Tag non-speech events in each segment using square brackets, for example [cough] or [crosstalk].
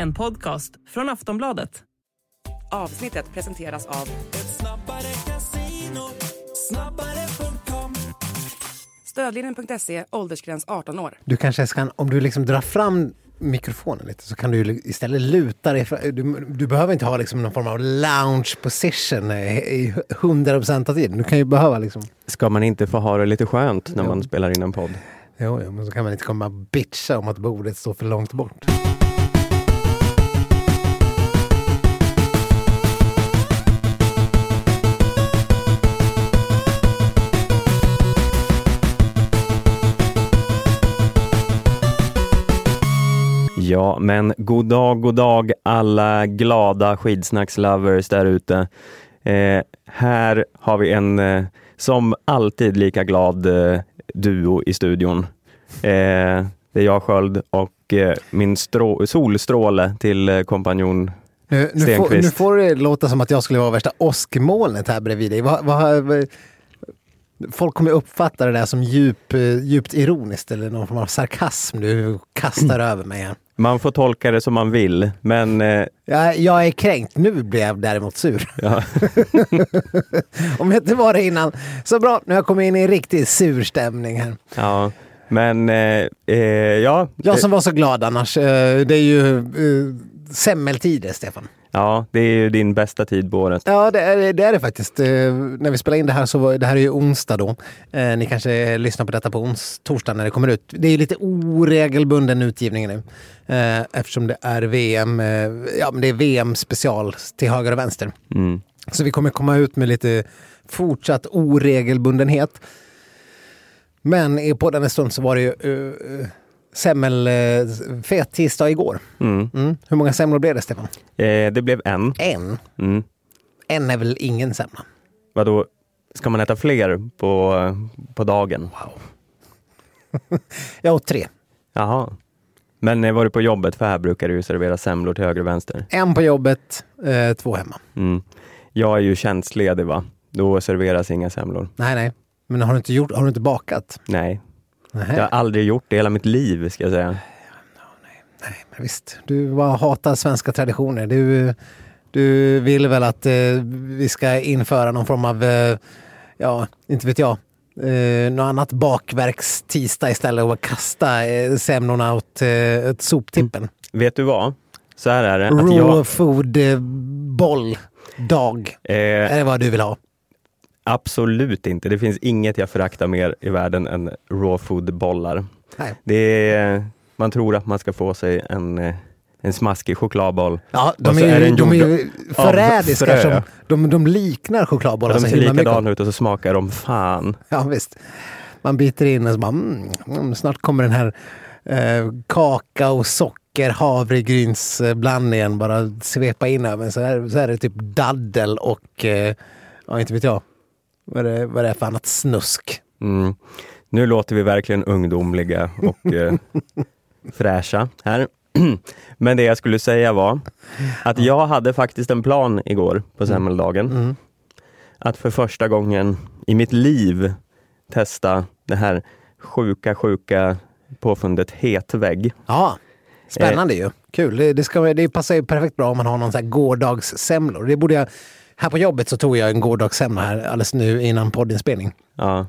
En podcast från Aftonbladet. Avsnittet presenteras av Stödlinjen.se, åldersgräns 18 år. Du kanske ska, om du liksom drar fram mikrofonen lite så kan du istället luta dig fram. Du, du behöver inte ha liksom någon form av lounge position i 100% av tiden. Du kan ju behöva liksom... Ska man inte få ha det lite skönt när man spelar in en podd? Jo, jo, men så kan man inte komma och bitcha om att bordet står för långt bort. Ja, men god dag, god dag alla glada skidsnackslovers där ute. Eh, här har vi en eh, som alltid lika glad eh, duo i studion. Eh, det är jag Sköld och eh, min strå- solstråle till eh, kompanjon Nu, nu, får, nu får det låta som att jag skulle vara värsta åskmolnet här bredvid dig. Vad, vad, vad, folk kommer uppfatta det där som djup, djupt ironiskt eller någon form av sarkasm du kastar [clears throat] över mig här. Man får tolka det som man vill, men eh, Jag, jag är kränkt. Nu blir jag däremot sur. ja, [laughs] Om jag inte var det innan. Så bra, nu har jag kommit in i en riktigt sur stämning här. ja, men eh, eh, ja, Jag som var så glad annars. eh, Det är ju eh, semmeltider, Stefan. Ja, det är ju din bästa tid på året. Ja, det är det, är det faktiskt. Eh, När vi spelar in det här så var, det här är ju onsdag då. Eh, Ni kanske lyssnar på detta på ons, torsdag när det kommer ut. Det är ju lite oregelbunden utgivning nu. eh, Eftersom det är VM, eh, ja men det är VM special till höger och vänster. Mm. Så vi kommer komma ut med lite fortsatt oregelbundenhet. Men i podden stund så var det ju uh, semmelfet tisdag igår. Mm. Mm. Hur många semlor blev det, Stefan? Eh, det blev en. En. Mm. En är väl ingen semla? Vadå, ska man äta fler på, på dagen? [laughs] Jag åt tre. Jaha. Men eh, var du på jobbet? För här brukar det ju servera semlor till höger och vänster. En på jobbet, eh, två hemma. Mm. Jag är ju tjänstledig va? Då serveras inga semlor. Nej, nej. Men har du inte, gjort, har du inte bakat? Nej, Nej. jag har aldrig gjort det i hela mitt liv ska jag säga. nej men visst. Du bara hatar svenska traditioner. Du, du vill väl att eh, vi ska införa någon form av, eh, ja, inte vet jag, eh, något annat bakverks-tisdag istället och kasta eh, semlorna åt, eh, åt soptippen. Vet du vad? Så här är det. Raw jag, food eh, eh, Är det vad du vill ha? Absolut inte. Det finns inget jag föraktar mer i världen än raw food bollar. Nej. Det är, man tror att man ska få sig en, eh, en smaskig chokladboll. Ja, de är, är ju, de är ju förrädiska. Som, de, de liknar chokladbollar de så ser likadana ut och så smakar de fan. Ja, visst. Man biter in och så bara, mm, mm, snart kommer den här eh, kakao, socker, havregrynsblandningen bara svepa in över så, så är det typ daddel och, eh, ja inte vet jag, vad är det, vad är det för annat snusk. Mm. Nu låter vi verkligen ungdomliga och eh, [laughs] fräscha här. [clears throat] Men det jag skulle säga var att jag hade faktiskt en plan igår på semmeldagen. Mm. Att för första gången i mitt liv testa det här sjuka, sjuka påfundet hetvägg. Ja, spännande ju. Kul. Det, det, ska, det passar ju perfekt bra om man har någon sån här gårdagssemlor. Det borde jag, här på jobbet så tog jag en gårdagssemla här alldeles nu innan poddinspelning. Ja,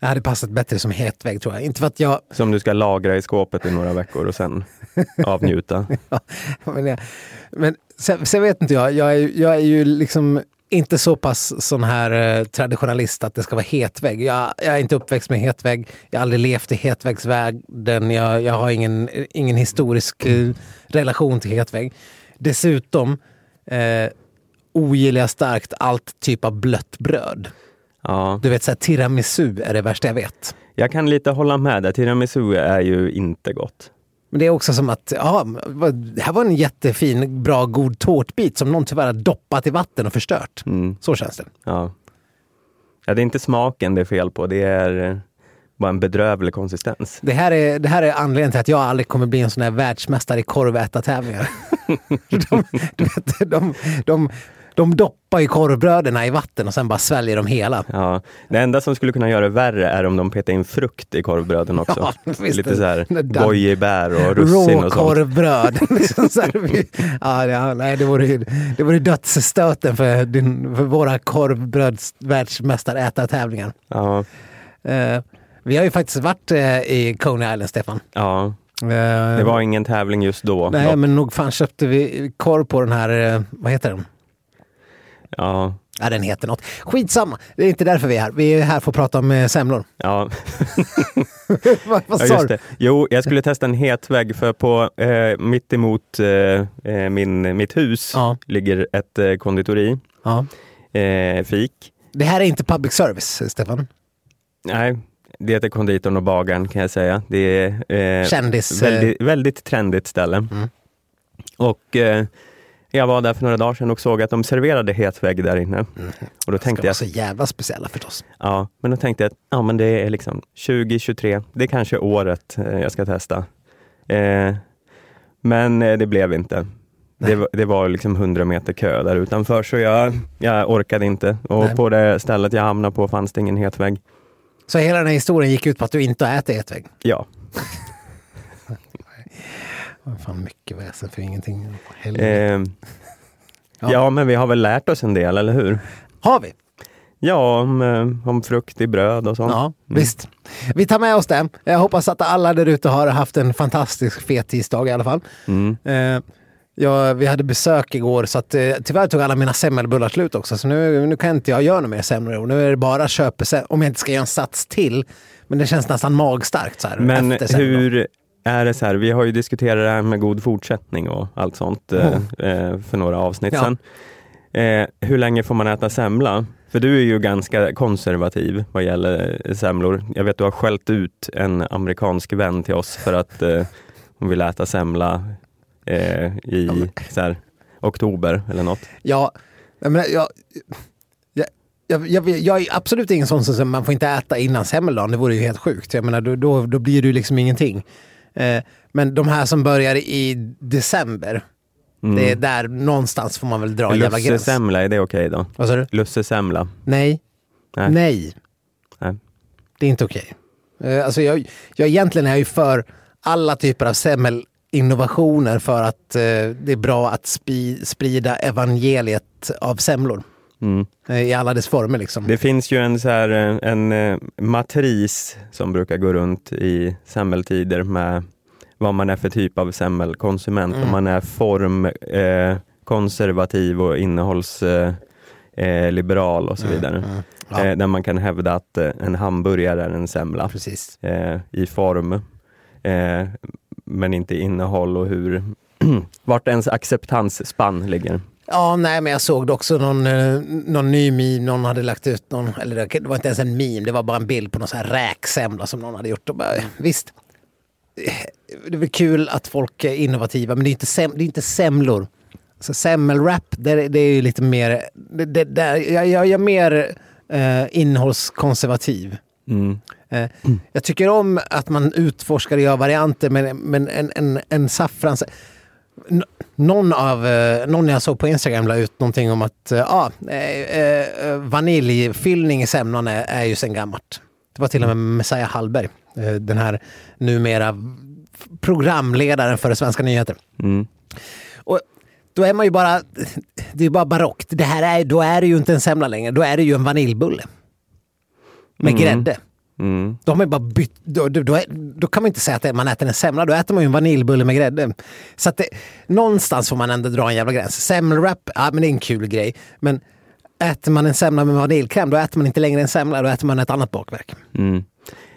Det hade passat bättre som hetvägg tror jag. Inte för att jag som du ska lagra i skåpet i några veckor och sen [laughs] avnjuta. Ja, men jag, men sen, sen vet inte jag, jag är, jag är ju liksom inte så pass sån här eh, traditionalist att det ska vara hetvägg. Jag, jag är inte uppväxt med hetvägg, jag har aldrig levt i hetväggsvärlden, jag, jag har ingen, ingen historisk eh, relation till hetvägg. Dessutom eh, ogillar jag starkt allt typ av blött bröd. Ja, Du vet, så här, tiramisu är det värsta jag vet. jag kan lite hålla med där. Tiramisu är ju inte gott. Men det är också som att, ja, här var en jättefin, bra, god tårtbit som någon tyvärr har doppat i vatten och förstört. Mm. Så känns det. Ja. ja, det är inte smaken det är fel på. Det är eh, bara en bedrövlig konsistens. Det här, är, det här är anledningen till att jag aldrig kommer bli en sån här världsmästare i korvätartävlingar. [laughs] [laughs] de, du vet, de, de, de doppar ju korvbröderna i vatten och sen bara sväljer de hela. Ja, det enda som skulle kunna göra det värre är om de petar in frukt i korvbröden också. Ja. Lite så här gojibär och russin och sånt. Råkorvbröd. [laughs] liksom så här, vi- ja, ja, nej, det vore, ju- det vore dödsstöten för, din, för våra korvbrödsvärldsmästarätartävlingar. Ja, Eh, vi har ju faktiskt varit eh, i Coney Island, Stefan. ja, Eh, det var ingen tävling just då. Nej, dock. men nog fan köpte vi korv på den här, vad heter den? Ja, Ja, den heter något. Skitsamma, det är inte därför vi är här. Vi är här för att prata om eh, semlor. ja. [laughs] [laughs] vad vad sa du? Jo, jag skulle testa en hetvägg för på eh, mitt emot eh, eh, min, mitt hus Ja. ligger ett eh, konditori, Ja. eh, fik. Det här är inte public service, Stefan. Nej, det heter konditorn och bagaren kan jag säga. Det är eh, Kändis... eh, väldigt, väldigt trendigt ställe. Mm. Och jag var där för några dagar sedan och såg att de serverade hetvägg där inne. Och då tänkte jag, så jävla speciella förstås. ja, men då tänkte jag att ja, men det är liksom 2023, det är kanske året eh, jag ska testa. Eh, men eh, det blev inte. Det, var- det var liksom 100 meter kö där utanför så jag, jag orkade inte. Och Nej. på det stället jag hamnade på fanns det ingen hetvägg. Så hela den här historien gick ut på att du inte har ätit ätvägg. Ja, [laughs] Fan mycket väsen för ingenting. Eh, Ja. ja, men vi har väl lärt oss en del, eller hur? Har vi? Ja, om, eh, om frukt i bröd och sånt. Ja, visst. Vi tar med oss det. Jag hoppas att alla där ute har haft en fantastisk fet tisdag i alla fall. Mm. Eh, ja, vi hade besök igår så att, eh, tyvärr tog alla mina semmelbullar slut också. Så nu, nu kan inte jag göra några mer semlor. Nu är det bara köpa om jag inte ska göra en sats till. Men det känns nästan magstarkt så här. Men hur är det så här, vi har ju diskuterat det här med god fortsättning och allt sånt eh, för några avsnitt Ja. sedan. Eh, hur länge får man äta semla? För du är ju ganska konservativ vad gäller semlor. Jag vet du har skällt ut en amerikansk vän till oss för att hon vill äta semla i så här, oktober eller något. Ja, menar, jag, jag, jag, jag, är absolut ingen sån som man får inte äta innan semmeldagen. Det vore ju helt sjukt. Jag menar, då, då, då blir det ju liksom ingenting. Eh, men de här som börjar i december, Mm. det är där någonstans får man väl dra en jävla gräns. Lussesemla, är det okej då? Vad sa du? Lussesemla? Nej. Nej. Nej. Nej. Det är inte okej. Eh, alltså jag, jag egentligen är jag ju för alla typer av semmelinnovationer för att eh, det är bra att spi, sprida evangeliet av semlor. Mm. Eh, I alla dess former liksom. Det finns ju en, så här, eh, en eh, matris som brukar gå runt i semmeltider med vad man är för typ av semmelkonsument. Mm. Om man är form, eh, och innehållsliberal eh, och så vidare. Mm. Ja. Eh, där man kan hävda att en hamburgare är en semla i form, men inte innehåll och hur [clears throat] vart ens acceptansspann ligger. Ja, nej, men jag såg det också någon, eh, någon ny meme, någon hade lagt ut någon, eller det var inte ens en meme, det var bara en bild på någon sån här räksemla som någon hade gjort. Och bara, visst, eh, det är väl kul att folk är innovativa, men det är inte, sem, det är inte semlor. Så semmelwrap, det, det är ju lite mer, det, det, där, jag, jag, jag är mer eh, innehållskonservativ. Mm. Eh, Jag tycker om att man utforskar och gör varianter, men, men en, en, en saffrans... Någon, av, eh, någon jag såg på Instagram la ut någonting om att ja, eh, eh, vaniljfyllning i semlan är, är ju sen gammalt. Det var till och med Messiah Hallberg, den här numera programledaren för Svenska nyheter. Mm. Och då är man ju bara, det är bara barockt. Det här är, då är det ju inte en semla längre, då är det ju en vaniljbulle. Med Mm. grädde. Mm. Man ju bara bytt, då, då, då, är, då kan man inte säga att man äter en semla, då äter man ju en vaniljbulle med grädde. Så att det, någonstans får man ändå dra en jävla gräns. Semmelwrap, ja men det är en kul grej. Men äter man en semla med vaniljkräm, då äter man inte längre en semla, då äter man ett annat bakverk. Mm.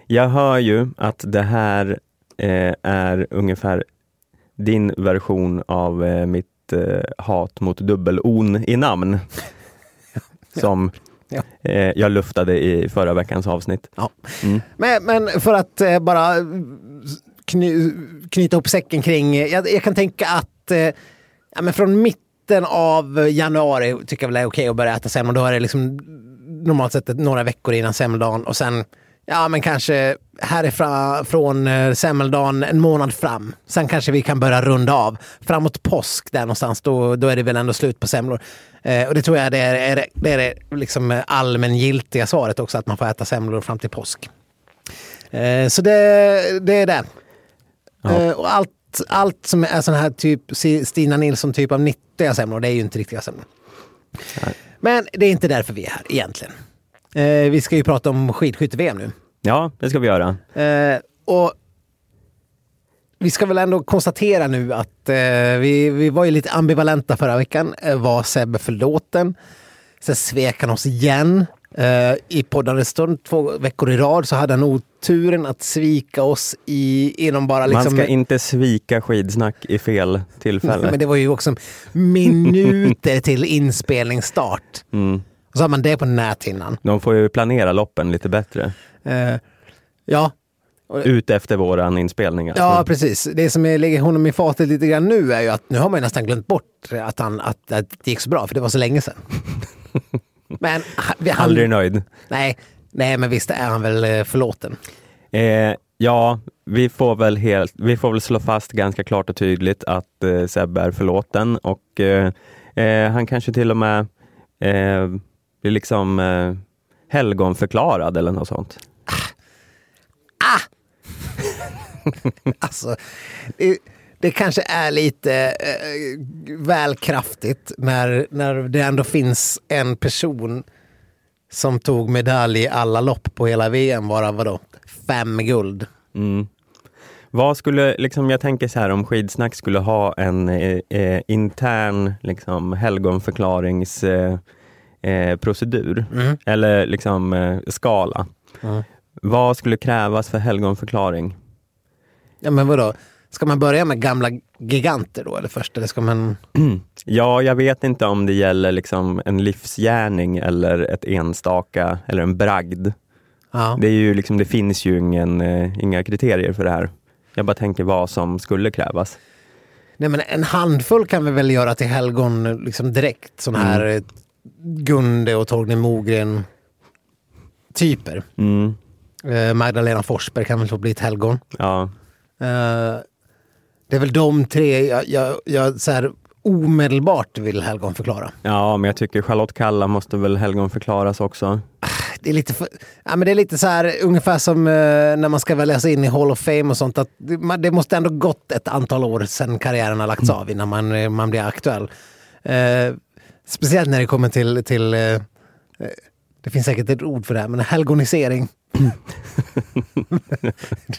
Jag hör ju att det här eh, är ungefär din version av eh, mitt eh, hat mot dubbel-on i namn. [laughs] Som Ja. eh, jag luftade i förra veckans avsnitt. Ja. Mm. Men, men för att eh, bara kny, knyta ihop säcken kring, eh, jag, jag kan tänka att ja, men från mitten av januari tycker jag väl det är okej att börja äta semlor. Då är det liksom normalt sett ett- några veckor innan semmeldagen och sen Ja, men kanske härifrån från eh, semmeldagen en månad fram. Sen kanske vi kan börja runda av. Framåt påsk där någonstans, då, då är det väl ändå slut på semlor. Eh, och det tror jag det är, är, det är liksom allmängiltiga svaret också, att man får äta semlor fram till påsk. Eh, så det, det är det. Eh, och allt, allt som är sån här typ Stina Nilsson typ av nyttiga semlor, det är ju inte riktiga semlor. Nej. Men det är inte därför vi är här egentligen. Eh, vi ska ju prata om skidskytte-VM nu. Ja, det ska vi göra. Eh, och vi ska väl ändå konstatera nu att eh, vi, vi var ju lite ambivalenta förra veckan. Eh, var Sebbe förlåten? Sen svek han oss igen. Eh, I poddande stund två veckor i rad så hade han oturen att svika oss i, inom bara liksom... Man ska inte svika skidsnack i fel tillfälle. [laughs] Men det var ju också minuter till inspelningsstart. Mm. Och så har man det på näthinnan. De får ju planera loppen lite bättre. Eh, ja, Ut efter våran inspelning. alltså. Ja, precis. Det som är- ligger honom i fatet lite grann nu är ju att nu har man ju nästan glömt bort att, han, att, att det gick så bra, för det var så länge sedan. [laughs] Men han, Aldrig nöjd. nej, nej, men visst är han väl eh, förlåten. Eh, ja, vi får, väl helt, vi får väl slå fast ganska klart och tydligt att eh, Sebbe är förlåten och eh, eh, han kanske till och med eh, blir liksom eh, helgonförklarad eller något sånt. [laughs] Alltså, det, det kanske är lite eh, väl kraftigt när, när det ändå finns en person som tog medalj i alla lopp på hela VM, varav vadå, fem guld. Mm. Vad skulle, liksom, jag tänker så här om skidsnack skulle ha en eh, eh, intern liksom, helgonförklaringsprocedur eh, eh, procedur, Mm. eller liksom, eh, skala. Mm. Vad skulle krävas för helgonförklaring? Ja, men vadå? Ska man börja med gamla giganter då, eller först? Eller ska man... [clears throat] Ja, jag vet inte om det gäller liksom en livsgärning eller ett enstaka eller en bragd. Ja. Det, är ju liksom, det finns ju ingen, eh, inga kriterier för det här. Jag bara tänker vad som skulle krävas. Nej, men en handfull kan vi väl göra till helgon liksom direkt. Sån här eh, Gunde och Torgny Mogren typer. Mm. Eh, Magdalena Forsberg kan väl få bli ett helgon. Ja. Eh, det är väl de tre jag, jag, jag så här, omedelbart vill helgon förklara. ja, men jag tycker Charlotte Kalla måste väl helgonförklaras också. Det är lite, för, ja, men det är lite så här ungefär som eh, när man ska väljas in i Hall of Fame och sånt. Att det, man, det måste ändå gått ett antal år sedan karriären har lagts av innan man, eh, man blir aktuell. Eh, speciellt när det kommer till, till eh, eh, det finns säkert ett ord för det här, men helgonisering.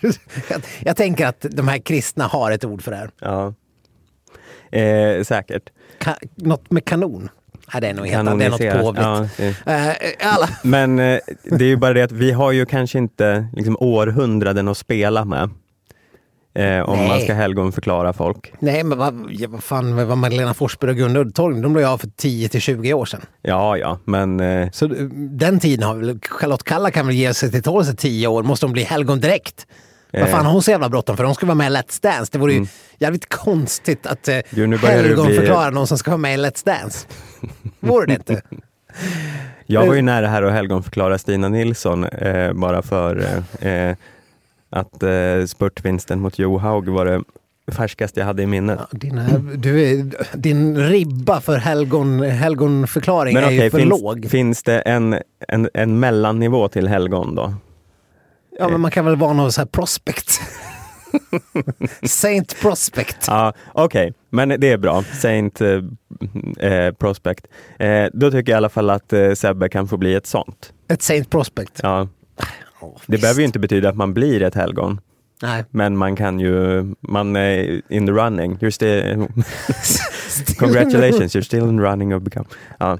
jag, [laughs] jag tänker att de här kristna har ett ord för det här. Ja. Eh, säkert. Ka, något med kanon. Nej, det är nog helt. Det är något påvligt. Ja. Eh, alla. Men eh, det är ju bara det att vi har ju kanske inte liksom, århundraden att spela med. Eh, om Nej. man ska helgonförklara folk. Nej, men vad, ja, vad fan vad Magdalena Forsberg och Gunde Uddtorgny? De blev av för 10 till 20 år sedan. Ja, ja, men eh, Så eh, den tiden har väl, Charlotte Kalla kan väl ge sig till tåls i 10 år. Måste hon bli helgon direkt? Vad Eh. fan har hon så jävla bråttom för? Hon ska vara med i Let's Dance. Det vore ju jävligt konstigt att eh, Jo, nu börjar du helgon bli- förklara någon som ska vara med i Let's Dance. [laughs] Vore det inte? jag var ju nära här att helgonförklara Stina Nilsson eh, bara för eh, eh, att eh, spurtvinsten mot Johaug var det färskaste jag hade i minnet. Ja, Dina, du din ribba för helgon, helgonförklaring Men är ju okej, för finns, låg. finns det en, en, en mellannivå till helgon då? Ja, men man kan väl vara någon så här prospect. [laughs] Saint Prospect. Ja, Okej, men det är bra. Saint eh, eh, Prospect. Eh, då tycker jag i alla fall att eh, Sebbe kan få bli ett sånt. Ett Saint Prospect. Ja, Åh, det visst. behöver ju inte betyda att man blir ett helgon. Nej. Men man kan ju, man är in the running. You're still, [laughs] congratulations, you're still in the running of become. Ja.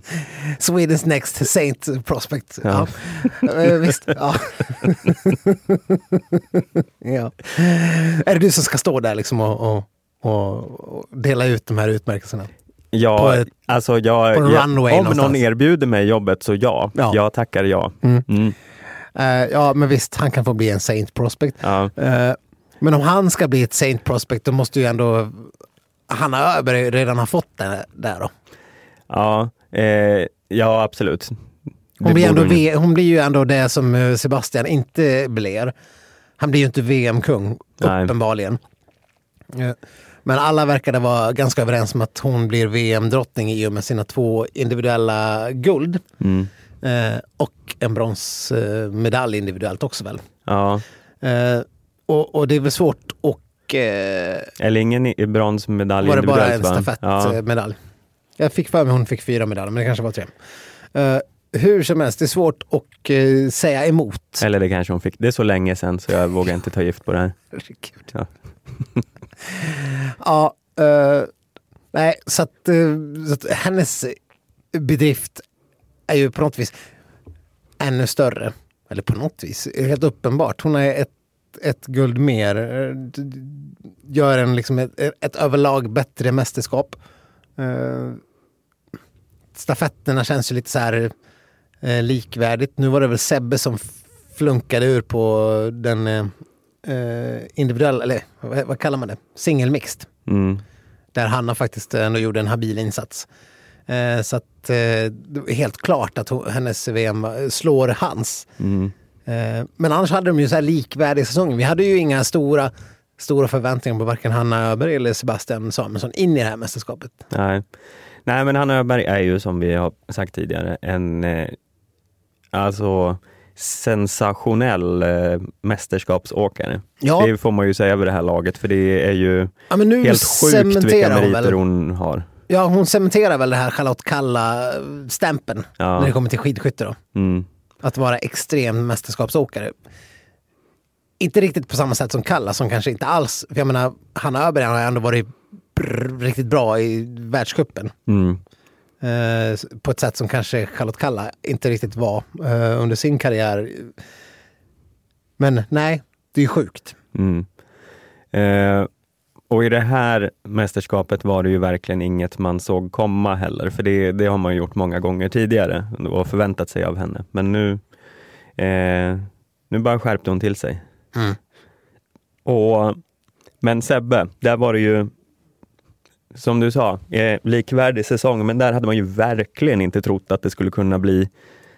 Swedens next Saint Prospect. Ja. Ja. Visst. Ja. [laughs] ja. Är det du som ska stå där liksom och, och, och, dela ut de här utmärkelserna? Ja, ett- alltså jag, jag, om någon erbjuder mig jobbet så ja, Ja. jag tackar ja. Mm. Mm. Eh, ja, men visst, han kan få bli en Saint Prospect. Ja. Eh, men om han ska bli ett Saint Prospect, då måste ju ändå Hanna Öberg redan ha fått det där då. Ja, eh, ja absolut. Hon blir, ändå v, hon blir ju ändå det som eh, Sebastian inte blir. Han blir ju inte VM-kung, uppenbarligen. Men alla verkade vara ganska överens om att hon blir VM-drottning i och med sina två individuella guld. Mm. Eh, och en bronsmedalj individuellt också väl. Ja. Eh, och, och det är väl svårt och eh, Eller ingen bronsmedalj var det bara en individuellt, va? Ja. stafettmedalj. Jag fick för mig hon fick fyra medaljer, men det kanske var tre. Eh, hur som helst, det är svårt att eh, säga emot. Eller det kanske hon fick. Det är så länge sedan så jag vågar inte ta gift på det här. [laughs] Ja. ja, eh, nej, så att, eh, så att hennes bedrift är ju på något vis ännu större. Eller på något vis, helt uppenbart. Hon är ett, ett guld mer. Gör en liksom ett, ett överlag bättre mästerskap. Eh, stafetterna känns ju lite så här eh, likvärdigt. Nu var det väl Sebbe som flunkade ur på den eh, eh, individuella, eller vad, vad kallar man det? Singelmixed. Mm. Där Hanna faktiskt ändå gjorde en habil insats. Eh, så att eh, helt klart att hon, hennes VM slår hans. Mm. Eh, men annars hade de ju så här likvärdig säsong. Vi hade ju inga stora, stora förväntningar på varken Hanna Öberg eller Sebastian Samuelsson in i det här mästerskapet. Nej. Nej, men Hanna Öberg är ju som vi har sagt tidigare en eh, alltså sensationell eh, mästerskapsåkare. Ja. Det får man ju säga över det här laget, för det är ju Ja, helt sjukt vilka hon meriter väl. hon har. Ja, hon cementerar väl det här Charlotte Kalla-stämpeln Ja. när det kommer till skidskytte då. Mm. Att vara extrem mästerskapsåkare. Inte riktigt på samma sätt som Kalla som kanske inte alls, för jag menar Hanna Öberg har ändå varit brr, riktigt bra i världscupen. Mm. Eh, på ett sätt som kanske Charlotte Kalla inte riktigt var eh, under sin karriär. Men nej, det är ju sjukt. Mm. Eh, och i det här mästerskapet var det ju verkligen inget man såg komma heller, för det, det har man gjort många gånger tidigare och förväntat sig av henne. Men nu, eh, nu bara skärpte hon till sig. Mm. Och, men Sebbe, där var det ju som du sa, eh, likvärdig säsong, men där hade man ju verkligen inte trott att det skulle kunna bli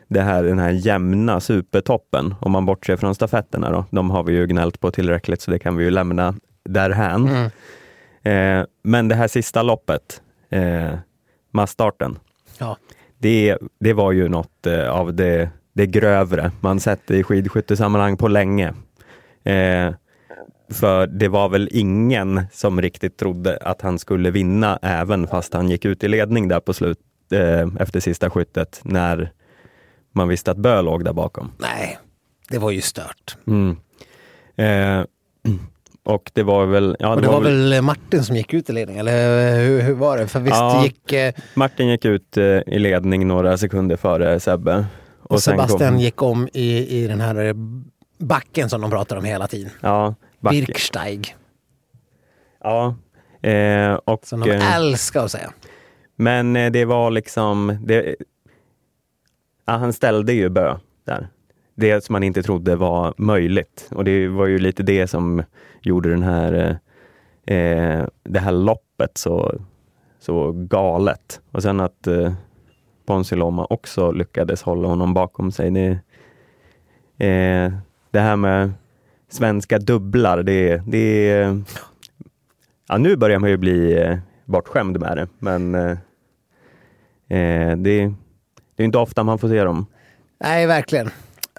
det här, den här jämna supertoppen, om man bortser från stafetterna då. De har vi ju gnällt på tillräckligt, så det kan vi ju lämna därhän. Mm. Eh, men det här sista loppet, eh, massstarten, Ja. det, det var ju något eh, av det, det grövre man sett i skidskyttesammanhang på länge. Eh, för det var väl ingen som riktigt trodde att han skulle vinna, även fast han gick ut i ledning där på slut, eh, efter sista skyttet, när man visste att Bö låg där bakom. Nej, det var ju stört. Mm. Eh, och det var väl... Ja, Och det var väl Martin som gick ut i ledning, eller hur, hur var det? För visst Ja. gick... Eh, Martin gick ut eh, i ledning några sekunder före Sebbe. och kom- Sebastian gick om i, i den här backen som de pratar om hela tiden. Ja, back, Birksteig, ja. Eh, och, som de eh, älskar att säga. men eh, det var liksom... Det, ja, han ställde ju Bö där. Det som man inte trodde var möjligt. Och det var ju lite det som gjorde den här, eh, eh det här loppet så, så galet. Och sen att eh, Ponsi Loma också lyckades hålla honom bakom sig. Det, eh, det här med svenska dubblar, det, det Ja, nu börjar man ju bli eh, bortskämd med det, men eh, eh det, det är inte ofta man får se dem. Nej, verkligen.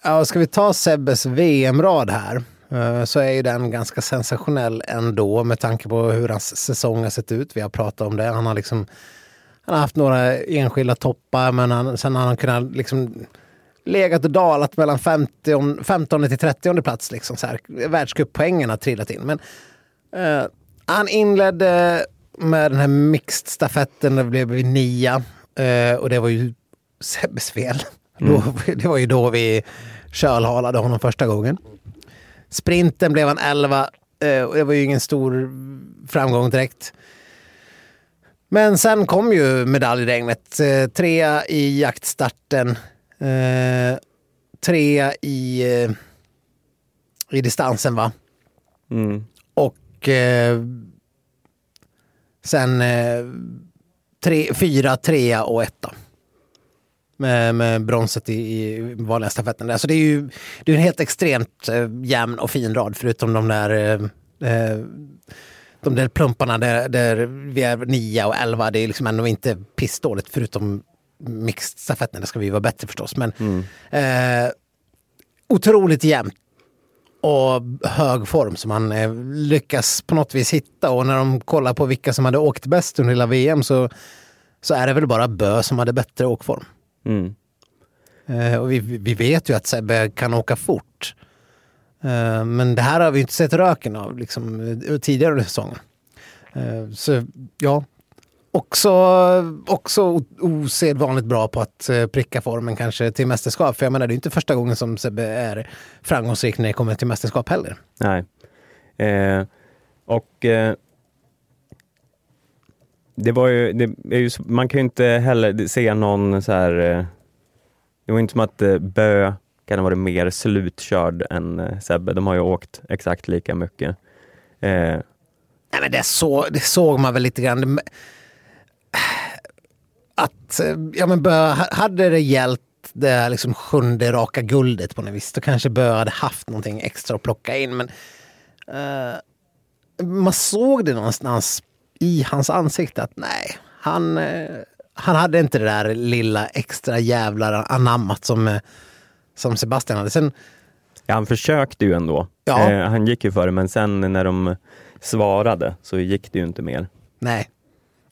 Ja, ska vi ta Sebbes VM-rad här eh, så är ju den ganska sensationell ändå med tanke på hur hans säsong har sett ut. Vi har pratat om det. Han har liksom han har haft några enskilda toppar men han, sen har han kunnat liksom legat och dalat mellan 50, 15 till 30 plats. Liksom så här. Världscuppoängen har trillat in. Men eh, han inledde med den här mixed-stafetten, det blev vi nia. Eh, och det var ju Sebbes fel. Då, [laughs] det var ju då vi kölhalade honom första gången. Sprinten blev han 11 eh, och det var ju ingen stor framgång direkt. Men sen kom ju medaljregnet. Eh, trea i jaktstarten. Eh, trea i, i distansen va? Mm. Och sen tre, fyra, trea och etta. Med, med bronset i, i vanliga stafetten. Där. Så det är ju det är en helt extremt eh, jämn och fin rad förutom de där eh, eh, de där plumparna där, där vi är 9 och 11. Det är liksom ändå inte pissdåligt förutom mixed-stafetten. Det ska vi vara bättre förstås. Men eh, otroligt jämnt och hög form som han eh, lyckas på något vis hitta. Och när de kollar på vilka som hade åkt bäst under hela VM så, så är det väl bara Bö som hade bättre åkform. Mm. Eh, och vi, vi vet ju att Sebbe kan åka fort. Eh, men det här har vi inte sett röken av liksom, eh, tidigare under säsongen. Eh, så ja, också, också osedvanligt bra på att eh, pricka formen kanske till mästerskap. För jag menar, det är inte första gången som Sebbe är framgångsrik när det kommer till mästerskap heller. Nej. Eh, och det var ju, det är ju, man kan ju inte heller se någon så här, eh, det var inte som att eh, Bö kan ha varit mer slutkörd än eh, Sebbe. De har ju åkt exakt lika mycket. Eh, Nej, men det, så, det såg man väl lite grann. Att ja, men Bö, hade det gällt det här liksom sjunde raka guldet på något vis, då kanske Bö hade haft någonting extra att plocka in. Men eh, man såg det någonstans i hans ansikte att nej, han, eh, han hade inte det där lilla extra jävlar anammat som, eh, som Sebastian hade. Sen, ja, han försökte ju ändå. Ja. Eh, han gick ju före, men sen när de svarade så gick det ju inte mer. Nej.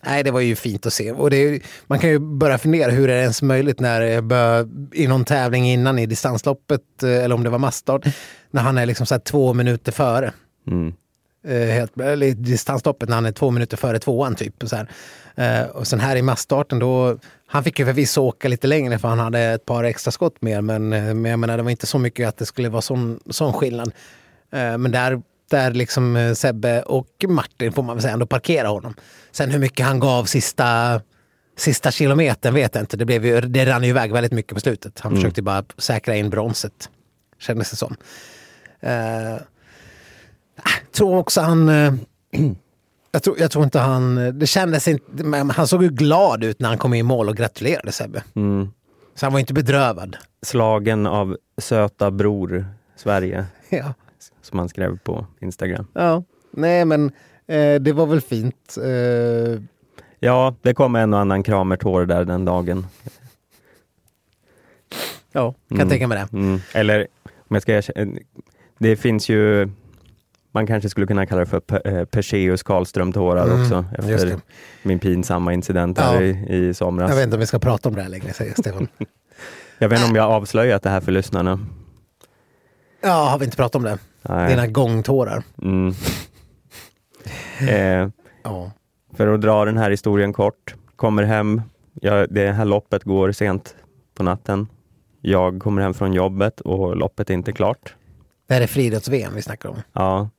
Nej, det var ju fint att se. Och det man kan ju börja fundera hur är det ens möjligt när det bör, i någon tävling innan i distansloppet, eh, eller om det var massstart, när han är liksom så här två minuter före. Mm. Eh, helt, eller distansloppet när han är två minuter före tvåan typ. Och, så här. Eh, och sen här i massstarten då, han fick ju förvisso åka lite längre för han hade ett par extra skott mer, men, eh, men jag menar det var inte så mycket att det skulle vara sån, sån skillnad. Men där, där liksom Sebbe och Martin får man väl säga ändå parkera honom. Sen hur mycket han gav sista, sista kilometern vet jag inte. Det, blev ju, det rann ju iväg väldigt mycket på slutet. Han försökte bara säkra in bronset, kändes det som. Eh, tror också han... eh, [clears throat] Jag tror, jag tror inte han... Det kändes inte... Men han såg ju glad ut när han kom i mål och gratulerade Sebbe. Mm. Så han var inte bedrövad. Slagen av söta bror Sverige, [laughs] Ja. som han skrev på Instagram. ja. Nej, men eh, det var väl fint. Eh, Ja, det kom en och annan kramertår där den dagen. ja, kan Mm. tänka mig det. Mm. Eller om jag ska erkänna, det finns ju, man kanske skulle kunna kalla det för eh, Perseus Karlström-tårar Mm, också, efter min pinsamma incident här Ja. i, i somras. Jag Jag vet vet, inte om vi ska prata om det här längre, säger Stefan. [laughs] inte om jag har avslöjat det här för lyssnarna. Ja, har vi inte pratat om det? Nej. Dina gångtårar. Mm. [laughs] eh, Ja. för att dra den här historien kort, kommer hem, ja, det här loppet går sent på natten. Jag kommer hem från jobbet och loppet är inte klart. Det här är friidrotts-VM vi snackar om. Ja.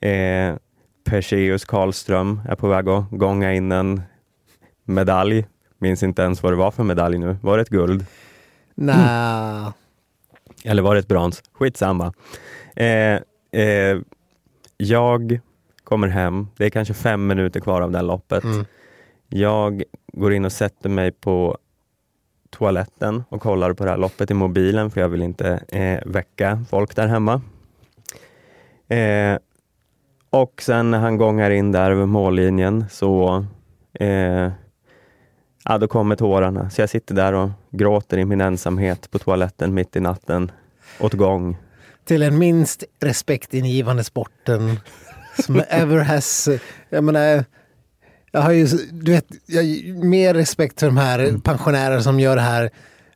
Eh, Perseus Karlström är på väg att gånga in en medalj. Minns inte ens vad det var för medalj nu. Var det ett guld? Nej. [clears throat] Eller var det ett brons? Skitsamma. Eh, eh, jag kommer hem. Det är kanske fem minuter kvar av det här loppet. Mm. Jag går in och sätter mig på toaletten och kollar på det här loppet i mobilen för jag vill inte eh, väcka folk där hemma. Eh, och sen när han gångar in där över mållinjen så eh, ja, då kommer tårarna. Så jag sitter där och gråter i min ensamhet på toaletten mitt i natten åt gång. Till den minst respektingivande sporten som ever has... Jag menar, jag har ju du vet, jag har mer respekt för de här pensionärer som gör det här.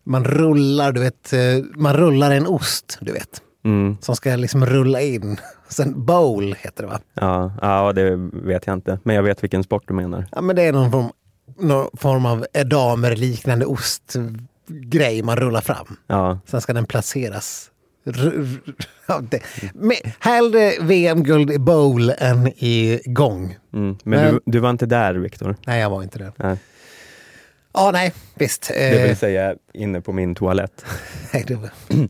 Man rullar, du vet, eh, man rullar en ost, du vet. Mm, Som ska liksom rulla in. Sen bowl heter det va? ja, ja, det vet jag inte, men jag vet vilken sport du menar. Ja men det är någon form, någon form av edamer liknande ostgrej man rullar fram. Ja, Sen ska den placeras. Ja, det. Men hellre VM-guld i bowl än i gång. mm. Men, Men- Du, du var inte där Viktor? Nej, jag var inte det. Nej. Ja, nej, visst. Det Eh, vill säga inne på min toalett. [laughs] nej, det var... [clears throat]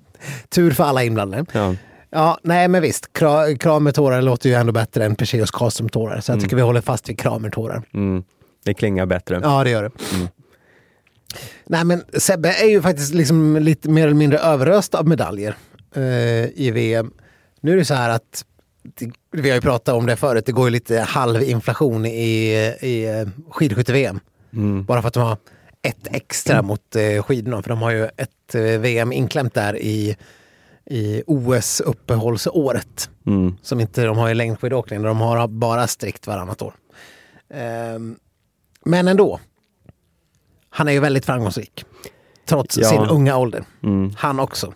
Tur för alla inblandade. Ja. Ja, nej men visst. Kra, kramertårar låter ju ändå bättre än Perseus Karlström-tårar. Så jag tycker vi håller fast vid kramertårar. Mm. Det klingar bättre. Ja, det gör det. Mm. Nej men Sebbe är ju faktiskt liksom lite mer eller mindre överöst av medaljer eh, i VM. Nu är det så här att, vi har ju pratat om det förut, det går ju lite halvinflation i, i eh, skidskytte-VM. Bara för att de har ett extra mot eh, skidorna, för de har ju ett eh, VM inklämt där i, i OS-uppehållsåret. Mm. Som inte de har i längdskidåkning, de har bara strikt varannat år. Ehm, men ändå. Han är ju väldigt framgångsrik. Trots Ja. sin unga ålder. Mm. Han också.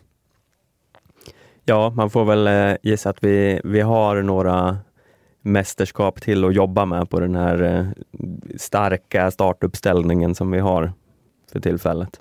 Ja, man får väl eh, gissa att vi, vi har några mästerskap till att jobba med på den här eh, starka startuppställningen som vi har för tillfället.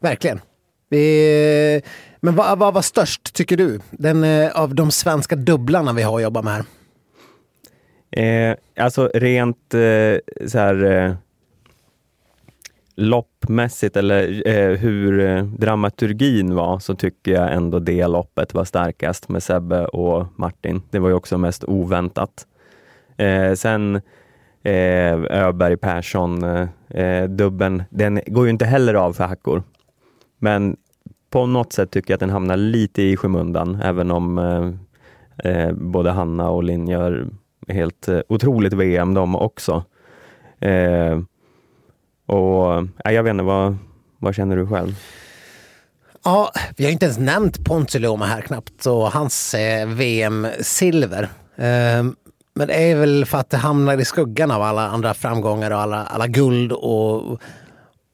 Verkligen. Vi, men vad, vad var störst, tycker du? Den, eh, av de svenska dubblarna vi har att jobba med här. Eh, alltså rent eh, så här eh, loppmässigt eller eh, hur eh, dramaturgin var så tycker jag ändå det loppet var starkast med Sebbe och Martin. Det var ju också mest oväntat. Eh, sen eh, Öberg Persson eh, eh, dubben, den går ju inte heller av för hackor. Men på något sätt tycker jag att den hamnar lite i skymundan, även om eh, eh både Hanna och Linn gör helt eh, otroligt VM de också. Eh, och eh, jag vet inte, vad, vad känner du själv? Ja, vi har inte ens nämnt Ponsiluoma här knappt och hans eh, VM-silver. Eh, men det är väl för att det hamnar i skuggan av alla andra framgångar och alla, alla guld och,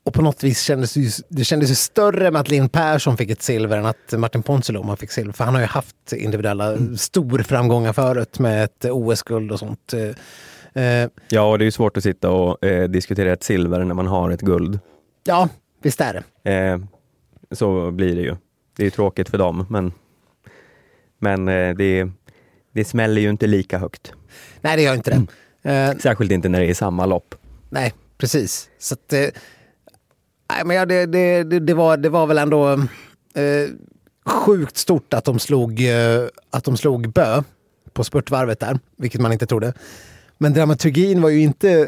och på något vis kändes det, ju, det kändes ju större med att Linn Persson fick ett silver än att Martin Ponsiluoma fick silver. För han har ju haft individuella stor framgångar förut med ett OS-guld och sånt. Eh, eh, Ja, och det är ju svårt att sitta och eh, diskutera ett silver när man har ett guld. ja, visst är det. Eh, så blir det ju. Det är ju tråkigt för dem, men, men eh, det, det smäller ju inte lika högt. Nej, det gör inte det. Eh, Särskilt inte när det är samma lopp. Nej, precis. Så att, eh, nej, men ja, det, det, det, det, var, det var väl ändå eh, sjukt stort att de, slog, eh, att de slog Bö på spurtvarvet där, vilket man inte trodde. Men dramaturgin var ju inte eh,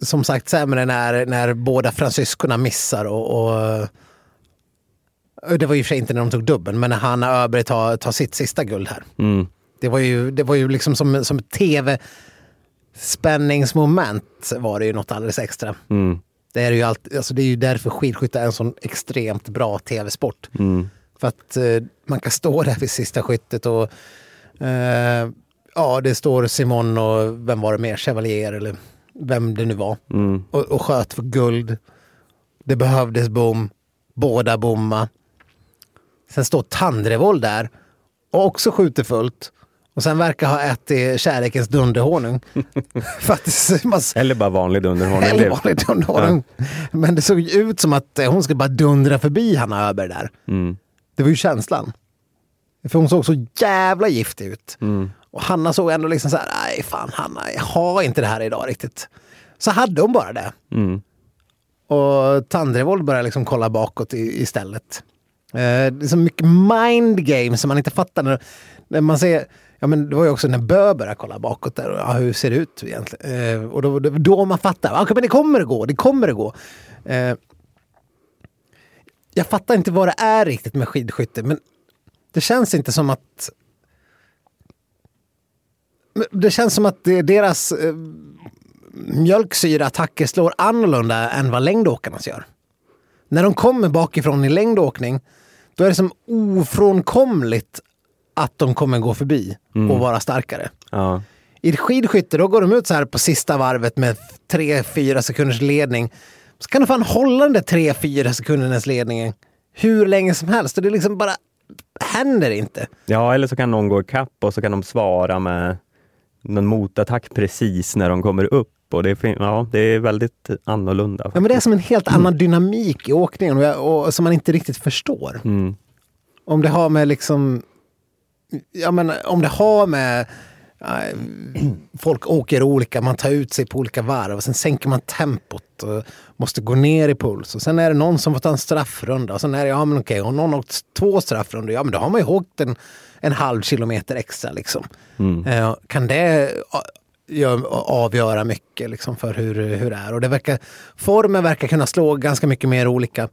som sagt sämre när, när båda fransyskorna missar och, och och det var och för sig inte när de tog dubben, men när Hanna Öberg tar, tar sitt sista guld här. Mm. Det var ju, det var ju liksom som, som tv-spänningsmoment var det ju något alldeles extra. Mm. Det är, ju allt, alltså det är ju därför skidskytte är en sån extremt bra tv-sport. Mm. För att eh, man kan stå där vid sista skyttet och eh, ja, det står Simon och vem var det mer, Chevalier eller vem det nu var. Mm. Och, och sköt för guld. Det behövdes bom. Båda bomma. Sen står Tandrevold där och också skjuter fullt. Och sen verkar ha ätit kärlekens dunderhonung. [laughs] Man, Eller bara vanlig dunderhonung. eller [laughs] vanlig dunderhonung. Men det såg ju ut som att eh, hon skulle bara dundra förbi Hanna Öberg där. Mm. Det var ju känslan. För hon såg så jävla giftig ut. Mm. Och Hanna såg ändå liksom så här, nej fan Hanna, jag har inte det här idag riktigt. Så hade hon bara det. Mm. Och Tandrevold började liksom kolla bakåt i, istället. Eh, det är så mycket mind games som man inte fattar. När, när man ser, ja, men det var ju också när Bö började kolla bakåt där. Och, ja, hur ser det ut egentligen? Eh, och då, då, då man fattar. Ah, ja, men det kommer att gå, det kommer att gå. Eh, jag fattar inte vad det är riktigt med skidskytte, men det känns inte som att... Det känns som att det- deras eh, mjölksyraattacker slår annorlunda än vad längdåkarnas gör. När de kommer bakifrån i längdåkning, då är det som ofrånkomligt att de kommer gå förbi och vara starkare. Ja. I skidskytte då går de ut så här på sista varvet med 3-4 sekunders ledning. Så kan de fan hålla den där 3-4 sekundernas ledningen hur länge som helst. Och det liksom bara händer inte. ja, eller så kan någon gå ikapp och så kan de svara med någon motattack precis när de kommer upp. Och det, är ja, det är väldigt annorlunda. Ja, men det är som en helt annan dynamik i åkningen och, och, som man inte riktigt förstår. Mm. Om det har med liksom... Ja, men om det har med... eh, folk åker olika, man tar ut sig på olika varv och sen sänker man tempot och måste gå ner i puls. Och sen är det någon som får ta en straffrunda och sen är det, ja men okej, har någon åkt två straffrundor, ja men då har man ju åkt en, en halv kilometer extra liksom. Eh, kan det gör, avgöra mycket liksom för hur, hur det är? Och det verkar, formen verkar kunna slå ganska mycket mer olika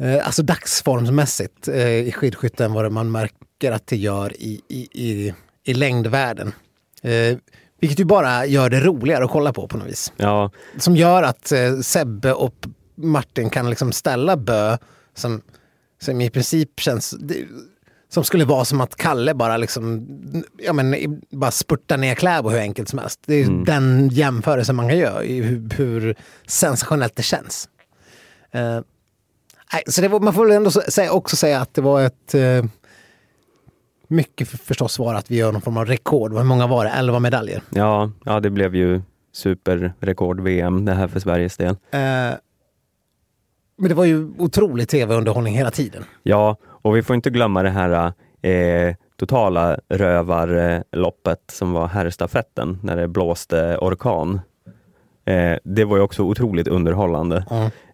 alltså dagsformsmässigt eh, i skidskytte än vad man märker att det gör i, i, i, i längdvärlden. Eh, vilket ju bara gör det roligare att kolla på på något vis. Ja, Som gör att eh, Sebbe och Martin kan liksom ställa Bö som, som i princip känns... Det, som skulle vara som att Kalle bara liksom, ja men bara spurtar ner Kläbo hur enkelt som helst. Det är den jämförelsen man kan göra i hur, hur sensationellt det känns. Eh, nej, så var, man får väl ändå säga, också säga att det var ett... Eh, mycket för, förstås var att vi gör någon form av rekord. Hur många var det? 11 medaljer. ja, ja, det blev ju superrekord-VM det här för Sveriges del. Eh, men det var ju otrolig tv-underhållning hela tiden. Ja, och vi får inte glömma det här eh, totala rövarloppet som var herrstafetten när det blåste orkan. Eh, det var ju också otroligt underhållande.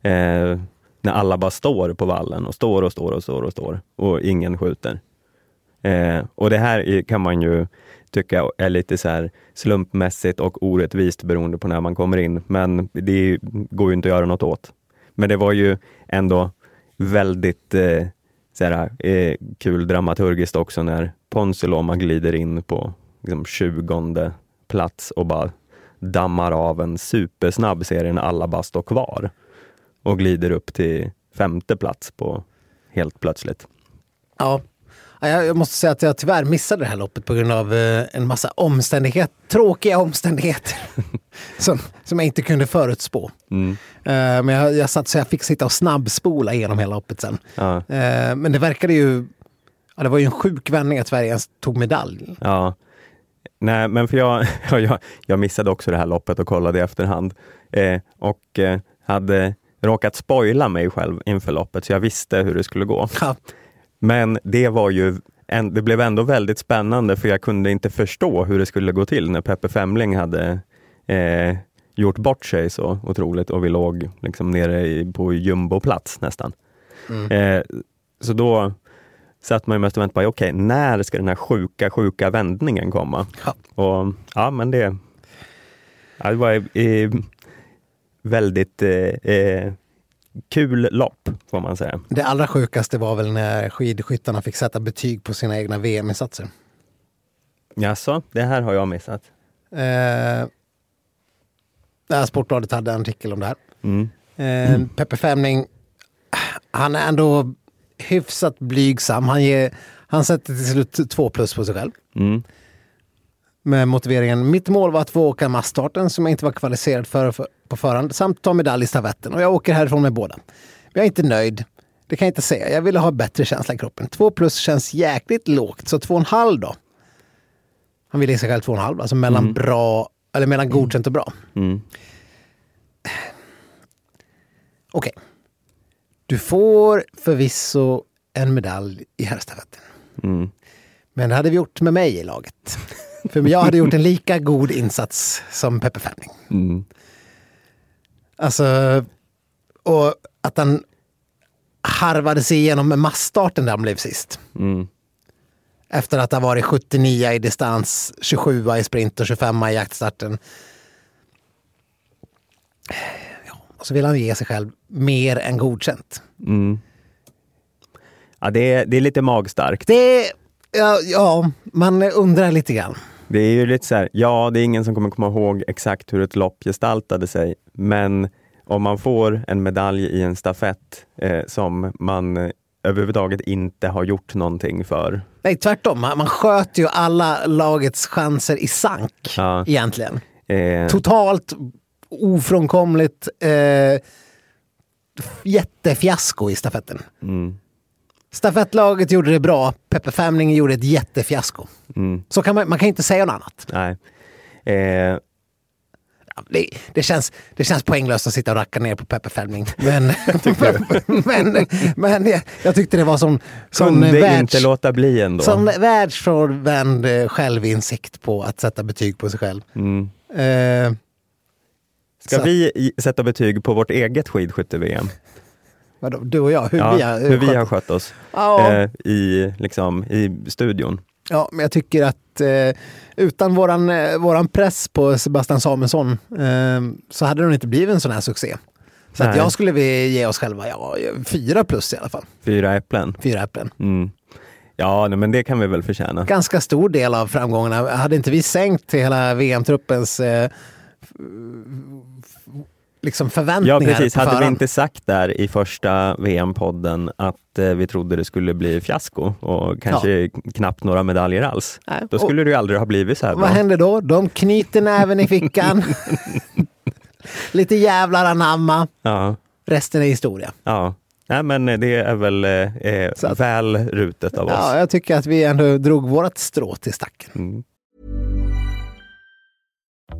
Eh, när alla bara står på vallen och står och står och står och står och ingen skjuter. Eh, och det här kan man ju tycka är lite så här slumpmässigt och orättvist beroende på när man kommer in, men det går ju inte att göra något åt. Men det var ju ändå väldigt eh, så här, eh, kul dramaturgiskt också när Ponsiloma glider in på liksom, 20 plats och bara dammar av en supersnabb serie när alla bara står kvar och glider upp till femte plats på helt plötsligt. Ja. Ja, Jag måste säga att jag tyvärr missade det här loppet på grund av eh, en massa omständigheter, tråkiga omständigheter [laughs] som, som jag inte kunde förutspå. Mm. Eh, Men jag, jag satt så jag fick sitta och snabbspola igenom hela loppet sen. Ja. Eh, Men det verkade ju... Ja, det var ju en sjuk vändning att Sverige ens tog medalj. Ja. Nej, men för jag, [laughs] ja, jag, jag missade också det här loppet och kollade i efterhand. Eh, och eh, hade råkat spoila mig själv inför loppet, så jag visste hur det skulle gå. [laughs] Ja. Men det var ju en, det blev ändå väldigt spännande för jag kunde inte förstå hur det skulle gå till när Peppe Femling hade eh, gjort bort sig så otroligt och vi låg liksom nere i, på jumboplats nästan. Eh, så då satt man ju mest och väntade på, okej, när ska den här sjuka, sjuka vändningen komma? Ja. Och ja, men det, ja, det var eh, väldigt eh, eh, kul lopp, får man säga. Det allra sjukaste var väl när skidskyttarna fick sätta betyg på sina egna VM-insatser. Jaså, det här har jag missat. Eh, Sportbladet hade en artikel om det här. Mm. Eh, Peppe Femling, han är ändå hyfsat blygsam. Han, ger, han sätter till slut två plus på sig själv. Mm. Med motiveringen, mitt mål var att få åka massstarten som jag inte var kvalificerad för, på förhand, samt ta medalj i stafetten. Och jag åker härifrån med båda. Men jag är inte nöjd. Det kan jag inte säga. Jag ville ha bättre känsla i kroppen. Två plus känns jäkligt lågt, så två och en halv då. Han ville ge sig själv två och en halv, alltså mellan bra, eller mellan godkänt och bra. Mm. Okej. Du får förvisso en medalj i herrstafetten. Mm. Men det hade vi gjort med mig i laget. För jag hade gjort en lika god insats som Peppe Femling. Mm. Alltså, och att han harvade sig igenom med massstarten där han blev sist. Mm. Efter att ha varit 79 i distans, 27 i sprint och 25 i jaktstarten. Ja, och så vill han ge sig själv mer än godkänt. Mm. Ja, det, är, det är lite magstarkt. Det, ja, ja, man undrar lite grann. Det är ju lite så här, ja, det är ingen som kommer komma ihåg exakt hur ett lopp gestaltade sig, men om man får en medalj i en stafett eh, som man eh, överhuvudtaget inte har gjort någonting för. Nej, tvärtom. Man, man sköt ju alla lagets chanser i sank Ja. egentligen. Eh, Totalt ofrånkomligt eh, jättefiasko i stafetten. mm, Stafettlaget gjorde det bra, Peppe Femling gjorde ett jättefiasko. Mm, Så kan man, man kan inte säga något annat. nej. Eh, Det, det, känns, det känns poänglöst att sitta och racka ner på Peppe Femling. Men, [laughs] [laughs] men, men jag, jag tyckte det var som, som kunde världs, inte låta bli ändå. som världsfrånvänd eh, självinsikt på att sätta betyg på sig själv. Mm. Eh, Ska Så- vi sätta betyg på vårt eget skidskytte-VM? Vadå, du och jag, hur Ja, vi har, hur vi skött- har skött oss Ja. eh, i, liksom, i studion. Ja, men jag tycker att eh, utan våran, eh, våran press på Sebastian Samuelsson eh, så hade det nog inte blivit en sån här succé. Så att jag skulle vi ge oss själva ja, fyra plus i alla fall. Fyra äpplen. Fyra äpplen. Mm. Ja, men det kan vi väl förtjäna. Ganska stor del av framgångarna. Hade inte vi sänkt hela VM-truppens eh, liksom förväntningar Ja, precis. Hade vi inte sagt där i första VM-podden att eh, vi trodde det skulle bli fiasko och kanske knappt några medaljer alls, Nej. då skulle det ju aldrig ha blivit så här bra. Vad händer då? De knyter näven i [laughs] fickan. [laughs] Lite jävlar anamma. Ja, Resten är historia. ja. Nej, men det är väl eh, att- väl rutet av oss. Ja, jag tycker att vi ändå drog vårt strå till stacken. Mm.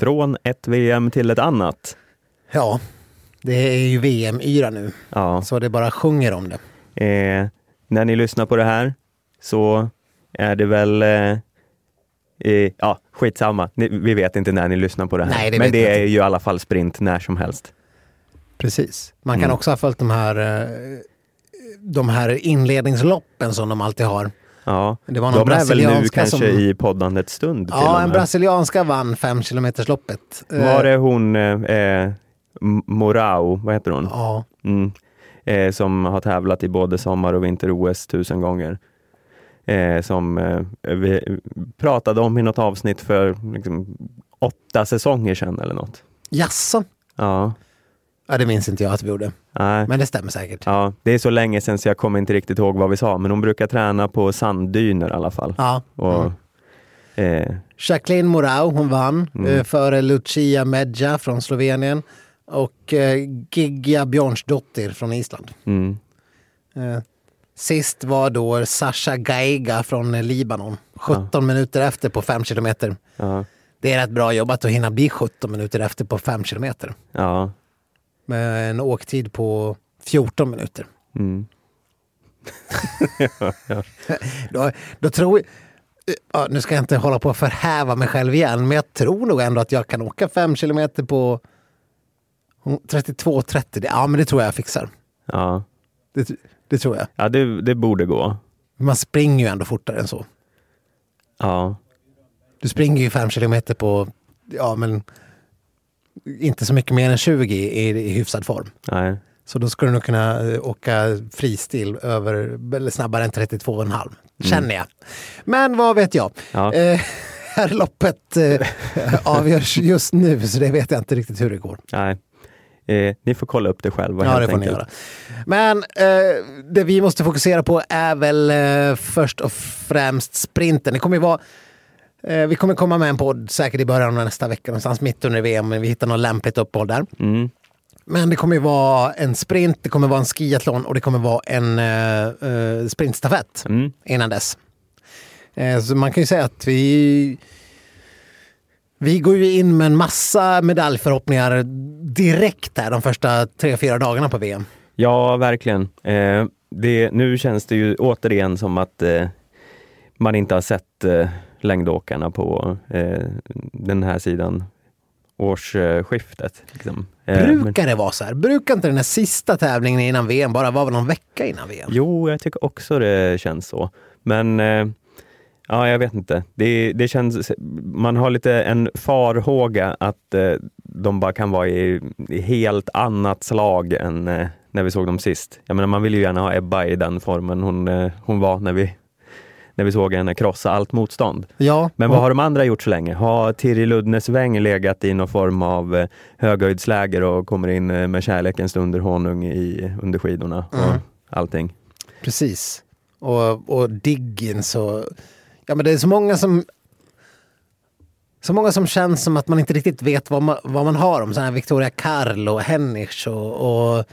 Från ett VM till ett annat. Ja, det är ju VM-yra nu, Ja. så det bara sjunger om det. Eh, när ni lyssnar på det här så är det väl eh, eh, ja, skitsamma. Ni, vi vet inte när ni lyssnar på det här. Nej, det Men det är inte. ju i alla fall sprint när som helst. Precis. Man kan Mm. också ha följt de här, eh, de här inledningsloppen som de alltid har. Ja, Det var någon de är väl nu kanske som- i poddandets stund Ja, en brasilianska vann fem kilometersloppet. Eh, Var det hon eh, eh, M- Morao, vad heter hon? Ja, Mm. Eh, som har tävlat i både sommar och vinter-OS tusen gånger. Eh, som eh, vi pratade om i något avsnitt för liksom, åtta säsonger sedan eller något. jaså? Ja, Ja, det minns inte jag att vi gjorde. nej. Men det stämmer säkert. Ja, det är så länge sedan så jag kommer inte riktigt ihåg vad vi sa, men hon brukar träna på sanddyner i alla fall. Ja. Och, Mm. eh, Jacqueline Morau, hon vann Mm. eh, före Lucia Medja från Slovenien och eh, Gigia Björnsdottir från Island. mm, Eh, sist var då Sasha Gaiga från eh, Libanon. 17 minuter efter på 5 kilometer. ja, Det är rätt bra jobbat att hinna bli 17 minuter efter på 5 kilometer. ja, Med en åktid på 14 minuter. mm, [laughs] Då, då tror jag, ja, nu ska jag inte hålla på att förhäva mig själv igen, men jag tror nog ändå att jag kan åka 5 kilometer på 32-30. Ja, men det tror jag jag fixar. ja. Det, det tror jag. ja det, det borde gå. Man springer ju ändå fortare än så. Ja, Du springer ju 5 kilometer på, ja men inte så mycket mer än 20 i, i hyfsad form. nej. Så då skulle du nog kunna eh, åka fristil över, eller snabbare än 32,5. Känner jag. Men vad vet jag? Ja. Eh, [laughs] här loppet eh, [laughs] avgörs just nu så det vet jag inte riktigt hur det går. nej. Eh, ni får kolla upp det själva Ja, det får ni göra. Men eh, det vi måste fokusera på är väl eh, först och främst sprinten. Det kommer ju vara vi kommer komma med en podd säkert i början av nästa vecka, någonstans mitt under VM, men vi hittar något lämpligt uppehåll där. Mm, Men det kommer ju vara en sprint, det kommer vara en skiathlon och det kommer vara en eh, eh, sprintstafett mm, innan dess. Eh, så man kan ju säga att vi vi går ju in med en massa medaljförhoppningar direkt här de första tre, fyra dagarna på VM. Ja, verkligen. Eh, det, nu känns det ju återigen som att eh, man inte har sett eh, längdåkarna på eh, den här sidan årsskiftet. Liksom. Eh, Brukar det vara så här? Brukar inte den här sista tävlingen innan VM bara vara någon vecka innan VM? Jo, jag tycker också det känns så. Men eh, ja, jag vet inte. Det, det känns, man har lite en farhåga att eh, de bara kan vara i, i helt annat slag än eh, när vi såg dem sist. Jag menar, man vill ju gärna ha Ebba i den formen hon, eh, hon var när vi, när vi såg henne krossa allt motstånd. Ja, Men vad har de andra gjort så länge? Har Tirri Luddnesväng legat i någon form av eh, höghöjdsläger och kommer in eh, med kärlekens underhonung i, under skidorna och Mm. allting? Precis. Och, och Diggins och... Ja men det är så många som... Så många som känns som att man inte riktigt vet vad man, vad man har om. Sådana här Victoria Karl och Hennisch och... och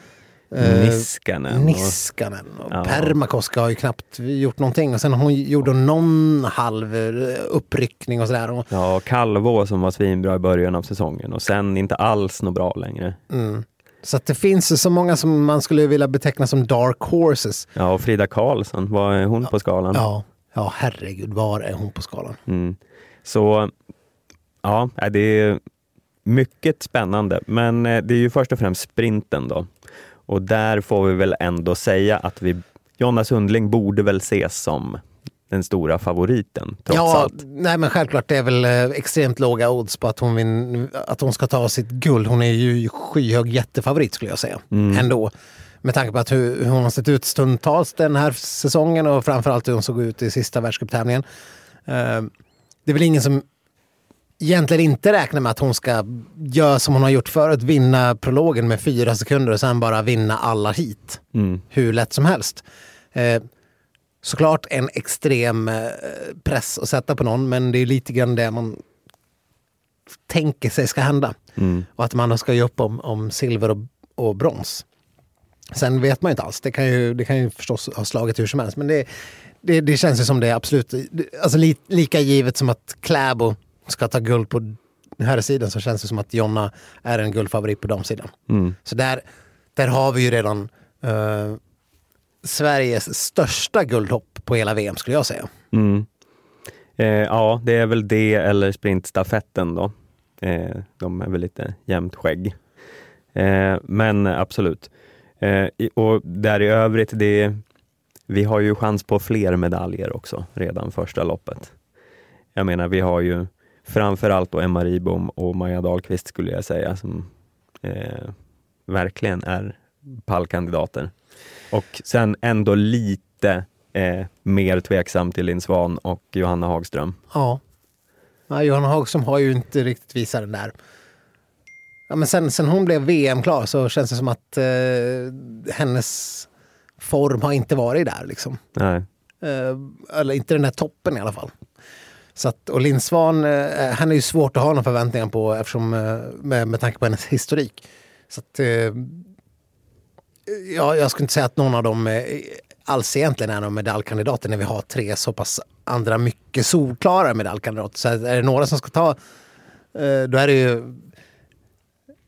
Niskanen. och- Niskanen. Och Ja. Permakoska har ju knappt gjort någonting. Och sen hon gjorde någon halv eh, uppryckning och sådär. Och, Ja, Calvo som var svinbra i början av säsongen och sen inte alls något bra längre. mm. Så det finns så många som man skulle vilja beteckna som dark horses. Ja, och Frida Karlsson, vad är hon på skalan? Ja, ja herregud, var är hon på skalan? Mm. Så ja, det är mycket spännande. Men eh, det är ju först och främst sprinten då. Och där får vi väl ändå säga att vi, Jonna Sundling borde väl ses som den stora favoriten trots ja, allt. nej men självklart det är väl eh, extremt låga odds på att hon, vin, att hon ska ta sitt guld. Hon är ju skyhög jättefavorit skulle jag säga. Mm. Ändå. Med tanke på att hur, hon har sett ut stundtals den här säsongen och framförallt hur hon såg ut i sista världscuptävlingen. Eh, det är väl ingen som egentligen inte räknar med att hon ska göra som hon har gjort förut, vinna prologen med fyra sekunder och sen bara vinna alla hit Mm. hur lätt som helst. Eh, såklart en extrem eh, press att sätta på någon, men det är lite grann det man tänker sig ska hända. Mm. Och att man ska ge upp om, om silver och, och brons. Sen vet man ju inte alls, det kan ju, det kan ju förstås ha slagit hur som helst, men det, det, det känns ju som det är absolut, alltså li, lika givet som att Kläbo ska ta guld på här sidan så känns det som att Jonna är en guldfavorit på damsidan. Mm. Så där, där har vi ju redan eh, Sveriges största guldhopp på hela VM skulle jag säga. Mm. Eh, ja, det är väl det eller sprintstafetten då. Eh, de är väl lite jämnt skägg. Eh, men absolut. Eh, och där i övrigt, det, vi har ju chans på fler medaljer också redan första loppet. Jag menar, vi har ju framförallt då Emma Ribom och Maja Dahlqvist skulle jag säga som eh, verkligen är pallkandidater. Och sen ändå lite eh, mer tveksam till Linn Svan och Johanna Hagström. Ja. ja Johanna Hagström har ju inte riktigt visat den där. Ja, men sen, sen hon blev VM-klar så känns det som att eh, hennes form har inte varit där. Liksom. Nej. Eh, eller inte den där toppen i alla fall. Så att, och Linn Svan, eh, eh, han är ju svårt att ha några förväntningar på eftersom, eh, med, med tanke på hennes historik. Så att, eh, ja, jag skulle inte säga att någon av dem eh, alls egentligen är någon medaljkandidater när vi har tre så pass andra mycket solklara medaljkandidater. Så är det några som ska ta, eh, då är det ju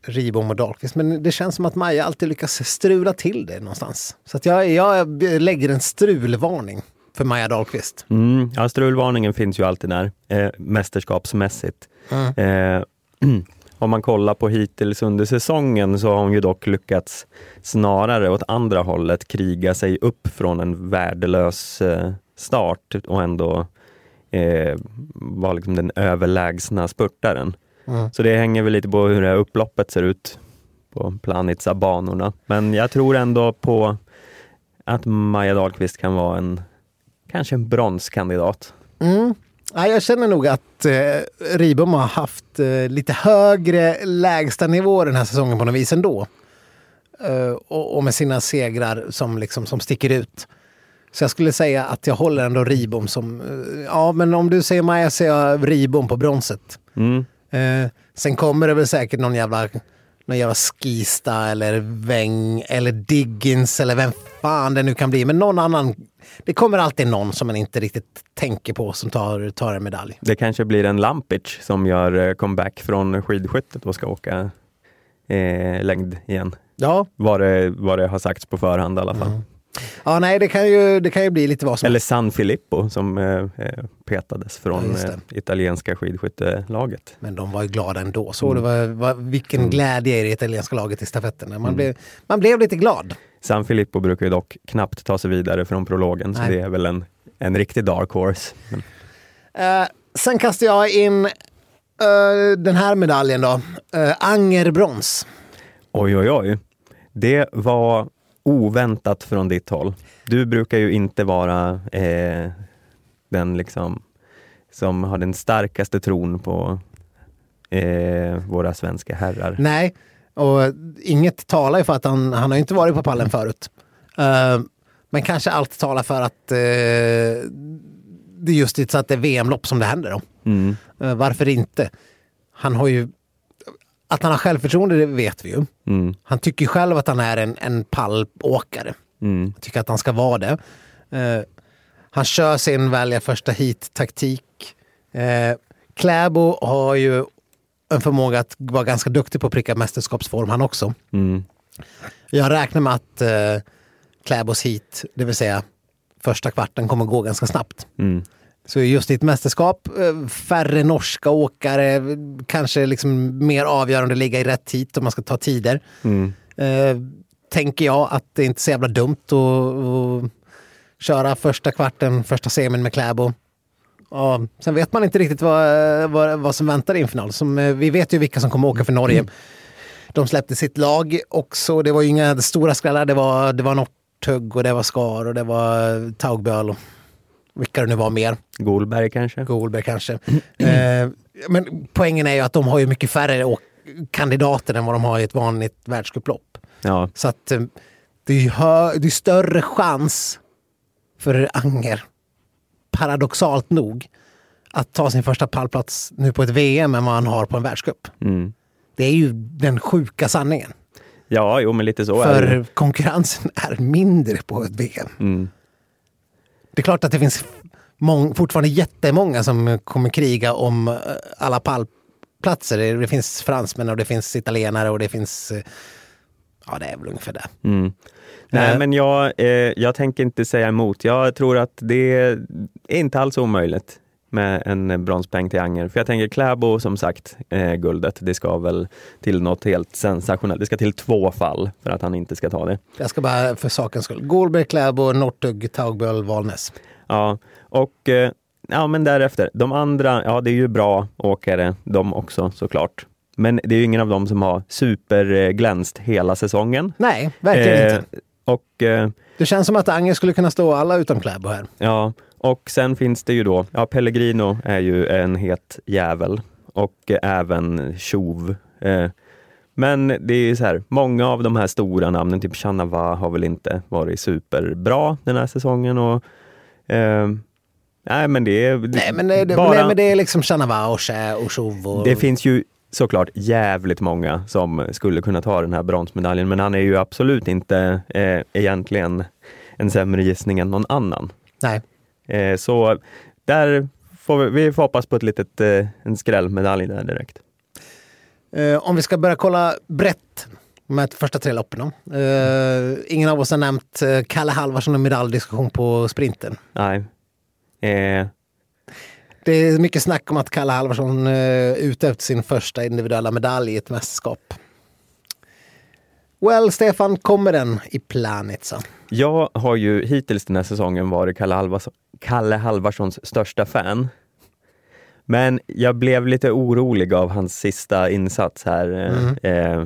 Ribom och Dahlqvist. Men det känns som att Maja alltid lyckas strula till det någonstans. Så att jag, jag lägger en strulvarning för Maja Dahlqvist. Mm, ja, strulvarningen finns ju alltid där, eh, mästerskapsmässigt. Eh, [clears throat] om man kollar på hittills under säsongen så har hon ju dock lyckats snarare åt andra hållet kriga sig upp från en värdelös eh, start och ändå eh, vara liksom den överlägsna spurtaren. Mm. Så det hänger väl lite på hur det här upploppet ser ut på Planitza-banorna. Men jag tror ändå på att Maja Dahlqvist kan vara en kanske en bronskandidat. Mm. Ja, jag känner nog att eh, Ribom har haft eh, lite högre lägsta nivå den här säsongen på något vis ändå. Eh, och, och med sina segrar som, liksom, som sticker ut. Så jag skulle säga att jag håller ändå Ribom som... Eh, ja, men om du säger Maja är jag Ribom på bronset. Mm. Eh, sen kommer det väl säkert någon jävla, någon jävla Skista eller Weng eller Diggins eller vem fan det nu kan bli. Men någon annan. Det kommer alltid någon som man inte riktigt tänker på som tar, tar en medalj. Det kanske blir en Lampic som gör eh, comeback från skidskyttet och ska åka eh, längd igen. Ja, Vad det, vad det har sagts på förhand i alla fall. Ja nej det kan, ju, det kan ju bli lite vad som Eller San Filippo som eh, eh, petades Ja, från just eh, italienska skidskyttelaget. Men de var ju glada ändå. Så det var, var, vilken glädje i det italienska laget i stafetterna. Man, blev, man blev lite glad. San Filippo brukar ju dock knappt ta sig vidare från prologen, så Nej. det är väl en, en riktig dark horse. Men, Eh, sen kastar jag in eh, den här medaljen då. Uh, Anger brons. Oj, oj, oj. Det var oväntat från ditt håll. Du brukar ju inte vara eh, den liksom som har den starkaste tron på eh, våra svenska herrar. Nej, och inget talar ju för att han, han har inte varit på pallen förut. Uh, men kanske allt talar för att uh, det är just så att det är VM-lopp som det händer då. Mm. Uh, varför inte? Han har ju... Att han har självförtroende det vet vi ju. Mm. Han tycker själv att han är en, en pallåkare. Mm. Tycker att han ska vara det. Uh, han kör sin välja första hit-taktik. Uh, Kläbo har ju en förmåga att vara ganska duktig på att pricka mästerskapsform han också. Mm. Jag räknar med att uh, Kläbos hit, det vill säga första kvarten, kommer gå ganska snabbt. Mm. Så just i ett mästerskap, eh, färre norska åkare, kanske liksom mer avgörande att ligga i rätt hit om man ska ta tider. Mm. Eh, tänker jag att det är inte är så jävla dumt att, att köra första kvarten, första semin med Kläbo. Ja, sen vet man inte riktigt vad, vad, vad som väntar i en final. Som, eh, vi vet ju vilka som kommer åka för Norge. De släppte sitt lag också. Det var ju inga stora skrällar. Det var, det var Northug och det var Skar och det var Taugböl och vilka det nu var mer. Golberg kanske? Golberg kanske. [clears throat] eh, men poängen är ju att de har ju mycket färre kandidater än vad de har i ett vanligt världscuplopp. Ja. Så att eh, det är, hö- det är större chans för Anger, paradoxalt nog, att ta sin första pallplats nu på ett VM än vad han har på en världscup. Mm. Det är ju den sjuka sanningen. Ja, jo men lite så är det. För konkurrensen är mindre på ett VM. Mm. Det är klart att det finns mång, fortfarande jättemånga som kommer kriga om eh, alla pallplatser. Det, finns fransmän och det finns italienare och det finns... eh, Ja, det är väl ungefär det. Mm. Nej, Eh. men jag, eh, jag tänker inte säga emot. Jag tror att det är inte alls omöjligt med en bronspeng till Anger. För jag tänker Kläbo, som sagt, eh, guldet, det ska väl till något helt sensationellt. Det ska till två fall för att han inte ska ta det. Jag ska bara för sakens skull. Golberg, Kläbo, Northug, Taugböl, Valnäs. Ja, och eh, ja, men därefter, de andra, ja det är ju bra åkare de också såklart. Men det är ju ingen av dem som har superglänst hela säsongen. Nej, verkligen Eh, inte. Och eh, Det känns som att Anger skulle kunna stå alla utom Kläbo här. Ja, och sen finns det ju då, ja Pellegrino är ju en het jävel och även Tjov. Eh, men det är ju så här, många av de här stora namnen, typ Chanava har väl inte varit superbra den här säsongen och eh, nej men det är Nej, men det, bara, nej, men det är liksom Chanava och Chauve och... det finns ju såklart jävligt många som skulle kunna ta den här bronsmedaljen, men han är ju absolut inte eh, egentligen en sämre gissning än någon annan. Nej. Eh, så där får vi, vi får hoppas på ett litet, eh, en skrällmedalj där direkt. Eh, om vi ska börja kolla brett med första tre loppen. då. Ingen av oss har nämnt eh, Kalle Halvarsson och medaljdiskussion på sprinten. Nej. Eh, Det är mycket snack om att Kalle Halvarsson ute efter sin första individuella medalj i ett mästerskap. Well, Stefan, kommer den i Planitza? jag har ju hittills den här säsongen varit Kalle, Halvarsson, Kalle Halvarssons största fan. Men jag blev lite orolig av hans sista insats här eh, eh,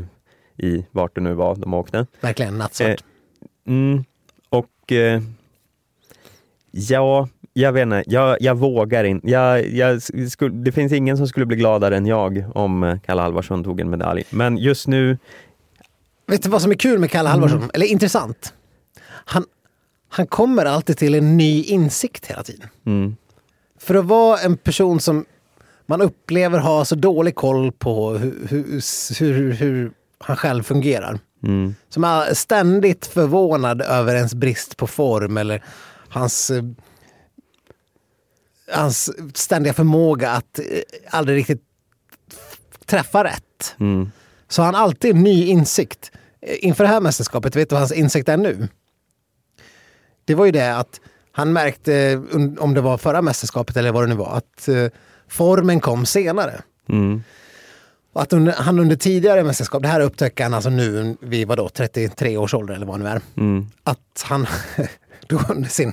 i vart det nu var de åkte. Verkligen nattsvart. Eh, Mm, och eh, ja, jag vet inte, jag, jag vågar inte. Jag, jag skulle, det finns ingen som skulle bli gladare än jag om eh, Kalle Halvarsson tog en medalj. Men just nu, Vet du vad som är kul med Kalle Halvarsson? Eller intressant? Han, han kommer alltid till en ny insikt hela tiden. mm, För att vara en person som man upplever har så dålig koll på hur, hur, hur, hur han själv fungerar. mm, Som är ständigt förvånad över ens brist på form eller hans, eh, hans ständiga förmåga att eh, aldrig riktigt träffa rätt. mm, Så han alltid ny insikt. Eh, Inför det här mästerskapet, vet du vad hans insikt är nu? Det var ju det att han märkte, un- om det var förra mästerskapet eller vad det nu var, att eh, formen kom senare. mm, Och att under, han under tidigare mästerskap, det här upptäckte han alltså nu vid vadå, 33 års ålder eller vad det nu är. mm, Att han [laughs] då under sin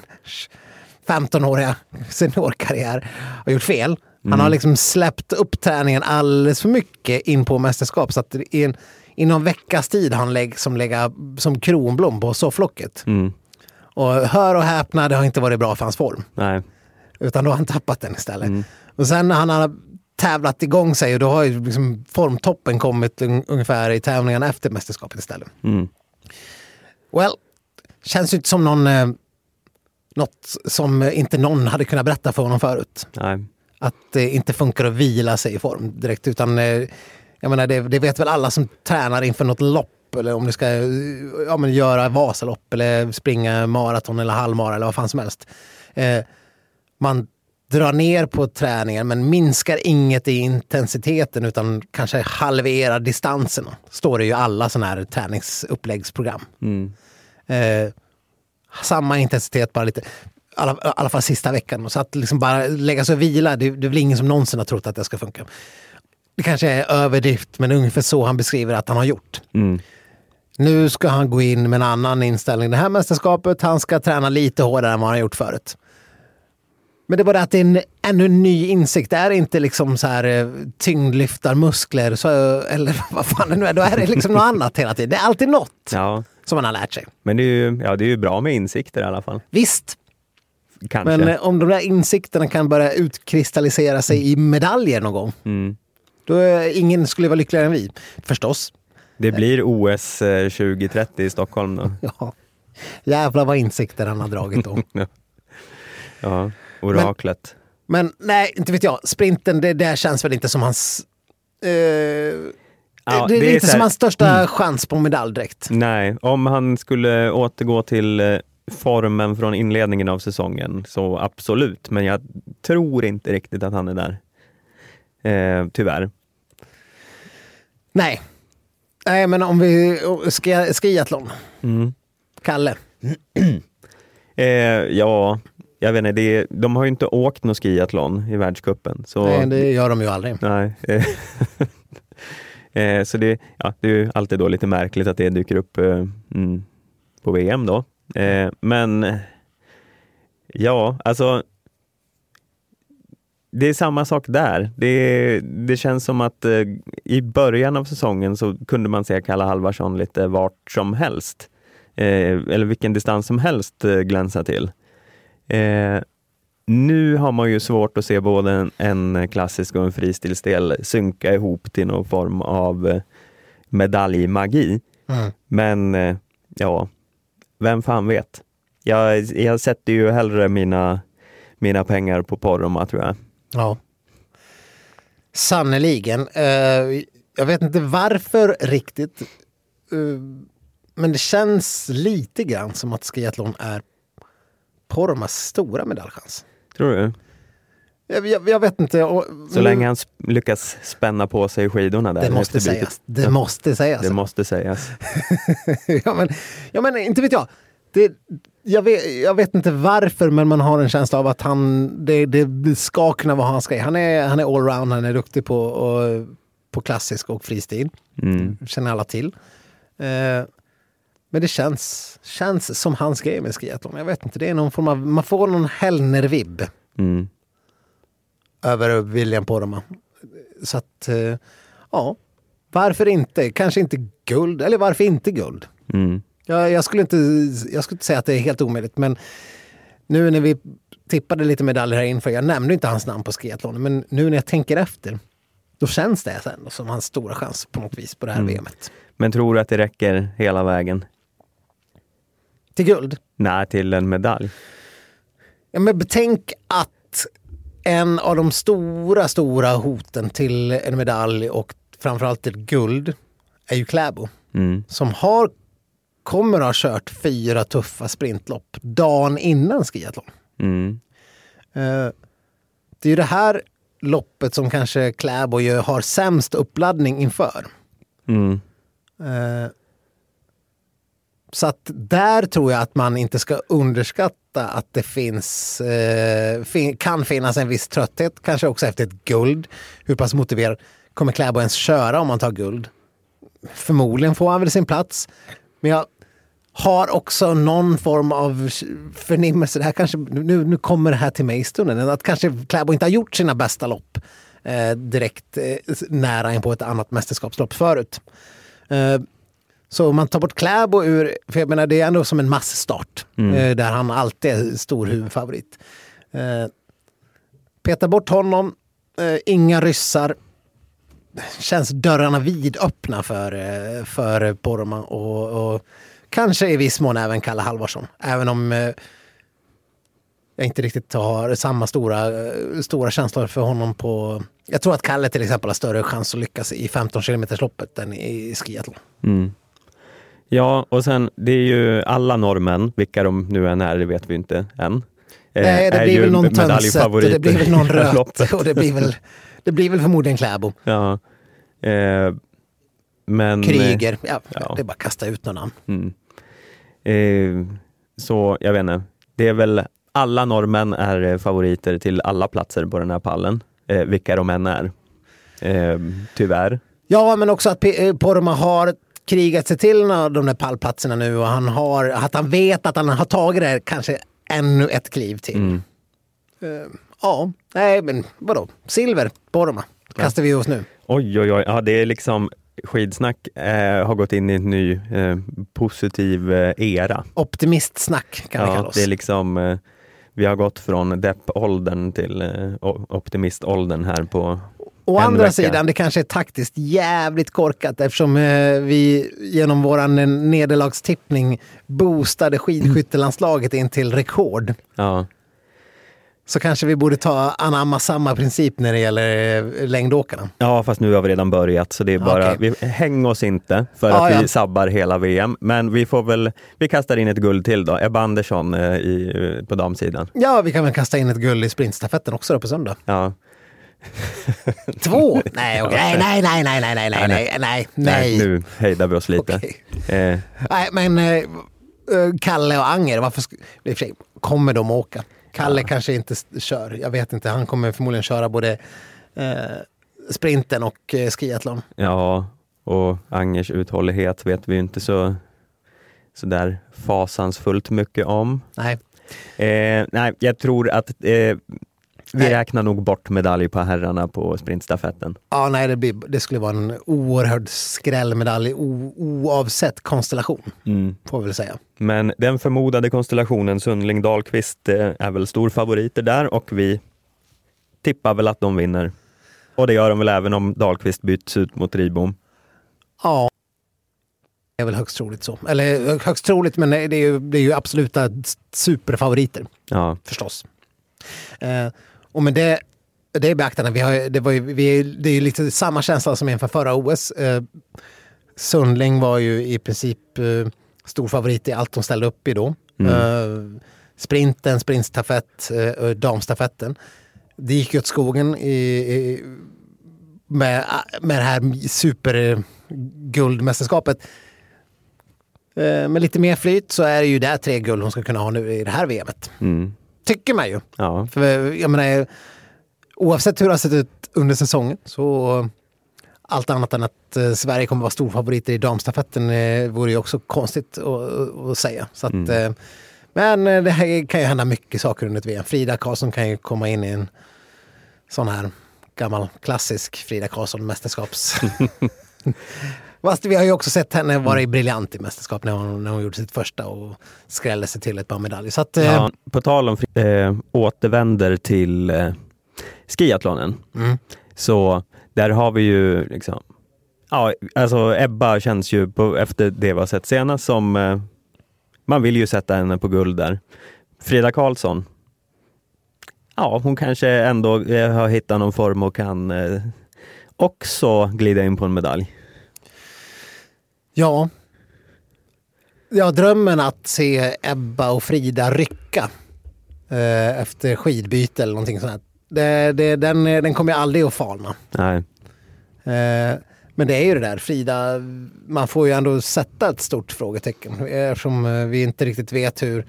15-åriga seniorkarriär har gjort fel. Han har liksom släppt upp träningen alldeles för mycket in på mästerskap. Så att i, en, i någon veckas tid har han lägg, som lägga som kronblom på sofflocket. Mm. Och hör och häpna, det har inte varit bra för hans form. Nej. Utan då har han tappat den istället. Och sen när han har tävlat igång sig, och då har ju liksom formtoppen kommit un ungefär i tävlingarna efter mästerskapet istället. Mm. Well, känns ju inte som någon, eh, något som inte någon hade kunnat berätta för honom förut. Nej. Att det inte funkar att vila sig i form direkt. Utan eh, jag menar, det, det vet väl alla som tränar inför något lopp. Eller om du ska eh, ja, men göra Vasalopp eller springa maraton eller halvmara eller vad fan som helst. Eh, man drar ner på träningen men minskar inget i intensiteten utan kanske halverar distanserna. Står det ju i alla sådana här träningsuppläggsprogram. Mm. Eh, samma intensitet, bara lite. Alla, alla fall sista veckan. Så att liksom bara lägga sig och vila, det, det är väl ingen som någonsin har trott att det ska funka. Det kanske är överdrift, men ungefär så han beskriver att han har gjort. Mm. Nu ska han gå in med en annan inställning. Det här mästerskapet, han ska träna lite hårdare än vad han har gjort förut. Men det var det att det är en ännu ny insikt. Det är inte liksom så här eh, tyngdlyftarmuskler, så, eller [laughs] vad fan det nu är. Då är det liksom något annat hela tiden. Det är alltid något Ja, som man har lärt sig. men det är, ju, ja, det är ju bra med insikter i alla fall. Visst, Kanske. men eh, om de där insikterna kan börja utkristallisera sig i medaljer någon gång. Mm. Då är ingen skulle vara lyckligare än vi. Förstås. Det blir OS eh, 2030 i Stockholm då. [laughs] Ja. Jävlar vad insikter han har dragit då. [laughs] Ja, oraklet. Men nej, inte vet jag. Sprinten, det där känns väl inte som hans... Eh, Ja, det, är det är inte så som här- hans största chans på medalj direkt. Nej, om han skulle återgå till eh, formen från inledningen av säsongen så absolut, men jag tror inte riktigt att han är där. Eh, tyvärr. Nej. Nej, men om vi... Ski, skiathlon. Mm. Kalle. [clears throat] Eh, ja, jag vet inte, det, de har ju inte åkt någon skiathlon i världscupen. Så, Nej, det gör de ju aldrig. Nej. eh, [laughs] eh, så det, ja, det är ju alltid då lite märkligt att det dyker upp eh, mm, på VM då. Eh, men ja, alltså det är samma sak där. Det, det känns som att eh, i början av säsongen så kunde man se Kalle Halvarsson lite vart som helst. Eh, eller vilken distans som helst eh, glänsa till. Eh, nu har man ju svårt att se både en, en klassisk och en fristilsdel synka ihop till någon form av eh, medaljmagi. Mm. Men eh, ja, vem fan vet? Jag, jag sätter ju hellre mina, mina pengar på Porroma tror jag. Ja. Sannerligen. Eh, jag vet inte varför riktigt. Eh, men det känns lite grann som att skiathlon är Poromas stora medaljchans. Tror du? Jag, jag, jag vet inte. Och, Så länge han lyckas spänna på sig skidorna där. Det måste sägas. Det måste sägas. Det måste sägas. [laughs] ja, men, ja, men inte vet jag. Det, jag, vet, jag vet inte varför, men man har en känsla av att han, det, det kunna vara hans grej. Han är, han är allround, han är duktig på, och, på klassisk och fristil. Mm. känner alla till. Eh, men det känns, känns som hans grej med skiathlon. Jag vet inte, det är någon form av, man får någon Hellner-vibb Mm. Över William Poromaa. Så att, eh, ja, varför inte? Kanske inte guld, eller varför inte guld? Mm. Jag, jag, skulle inte, jag skulle inte säga att det är helt omöjligt, men nu när vi tippade lite medaljer här inför, jag nämnde inte hans namn på skiathlon, men nu när jag tänker efter, då känns det ändå som hans stora chans på något vis på det här Mm. VMet. Men tror du att det räcker hela vägen? Till guld. Nej, till en medalj. Ja, men betänk att en av de stora, stora hoten till en medalj och framförallt till guld är ju Kläbo. Mm. Som har, kommer att ha kört fyra tuffa sprintlopp dagen innan skiathlon. Mm. Eh, Det är ju det här loppet som kanske Kläbo har sämst uppladdning inför. Mm. Eh, så att där tror jag att man inte ska underskatta att det finns, eh, fin- kan finnas en viss trötthet, kanske också efter ett guld. Hur pass motiverad kommer Kläbo ens köra om man tar guld? Förmodligen får han väl sin plats. Men jag, har också någon form av förnimmelse. Det här kanske, nu, nu kommer det här till mig i stunden. Att kanske Kläbo inte har gjort sina bästa lopp eh, direkt eh, nära in på ett annat mästerskapslopp förut. Eh, så om man tar bort Kläbo ur, för jag menar det är ändå som en massstart eh, där han alltid är stor huvudfavorit. Eh, peta bort honom, eh, inga ryssar. Känns dörrarna vidöppna för, eh, för Poromaa och, och kanske i viss mån även Kalle Halvarsson. Även om eh, jag inte riktigt har samma stora, eh, stora känslor för honom på... Jag tror att Kalle till exempel har större chans att lyckas i 15 km loppet än i skiathlon. Mm. Ja, och sen det är ju alla norrmän, vilka de nu än är, det vet vi inte än. eh, Nej, det är blir ju väl någon Tönset, medaljfavoriter det blir väl någon [laughs] Röt och det blir väl, det blir väl förmodligen Kläbo. Ja. Eh, men, Kryger. Ja, ja. Det är bara att kasta ut någon namn. Mm. Eh, så jag vet inte, det är väl alla norrmän är eh, favoriter till alla platser på den här pallen, eh, vilka de än är. Eh, tyvärr. Ja, men också att P- eh, Poromaa har krigat sig till de där pallplatserna nu och han har, att han vet att han har tagit det här kanske ännu ett kliv till. Mm. Eh, ja, nej men vadå? Silver, Poromaa. Kastar vi oss nu. Oj, oj, oj. Ja, det är liksom skidsnack eh, har gått in i en ny eh, positiv eh, era. Optimistsnack kan Ja, oss. det är liksom, eh, vi har gått från deppåldern till eh, optimiståldern här på Å andra vecka. sidan, det kanske är taktiskt jävligt korkat eftersom eh, vi genom våran eh, nederlagstippning boostade skidskyttelandslaget in till rekord. Ja, Så kanske vi borde ta anamma samma princip när det gäller eh, längdåkarna. ja, fast nu har vi redan börjat så det är bara, Okej. vi häng oss inte för Ja, att ja. vi sabbar hela VM. Men vi får väl, vi kastar in ett guld till då. Ebba Andersson eh, i, på damsidan. Ja, vi kan väl kasta in ett guld i sprintstafetten också då på söndag. Ja. Två? Nej, okej. nej, nej, nej, nej, nej, nej, nej, nej, nej. nu hejdar vi oss lite. Okej. Eh, Nej, men eh, eh, Kalle och Anger, varför sk- sig, kommer de åka? Kalle kanske inte kör, jag vet inte. Han kommer förmodligen köra både eh, sprinten och eh, skiathlon. ja, och Angers uthållighet vet vi inte så, så där fasansfullt mycket om. Nej. Eh, nej, jag tror att eh, vi räknar nog bort medalj på herrarna på sprintstafetten. Ja, nej, det, blir, det skulle vara en oerhörd skrällmedalj o, oavsett konstellation, får vi väl säga. Men den förmodade konstellationen Sundling Dahlqvist eh, är väl stor favoriter där och vi tippar väl att de vinner. Och det gör de väl även om Dahlqvist byts ut mot Ribom. Ja. Det är väl högst troligt så. Eller högst troligt, men det är ju, det är ju absoluta superfavoriter. Ja, förstås. Eh, och med det, det i beaktande, vi har, det, var ju, vi, det är ju lite samma känsla som inför förra OS. Eh, Sundling var ju i princip eh, stor favorit i allt de ställde upp i då. Eh, sprinten, sprintstafett, eh, och damstafetten. Det gick ju åt skogen i, i, med, med det här superguldmästerskapet. Eh, med lite mer flyt så är det ju där tre guld hon ska kunna ha nu i det här VMet. mm. Tycker man ju. ja. För jag menar, oavsett hur det har sett ut under säsongen så allt annat än att eh, Sverige kommer vara storfavoriter i damstafetten eh, vore ju också konstigt att, säga. Så att, eh, men eh, det här kan ju hända mycket saker under ett VM. Frida Karlsson kan ju komma in i en sån här gammal klassisk Frida Karlsson mästerskaps... [laughs] [laughs] Fast vi har ju också sett henne vara briljant i mästerskap när hon, när hon gjorde sitt första och skrällde sig till ett par medaljer. Så att, eh, Ja, på tal om eh, återvänder till eh, skiathlonen. Mm. Så där har vi ju liksom, ja, alltså Ebba känns ju på, efter det vi har sett senast som, eh, man vill ju sätta henne på guld där. Frida Karlsson, ja hon kanske ändå eh, har hittat någon form och kan eh, också glida in på en medalj. Ja. Ja, drömmen att se Ebba och Frida rycka eh, efter skidbyte eller någonting sånt. Det, det, den, den kommer aldrig att falna. Nej. Eh, men det är ju det där, Frida, man får ju ändå sätta ett stort frågetecken eftersom eh, vi inte riktigt vet hur,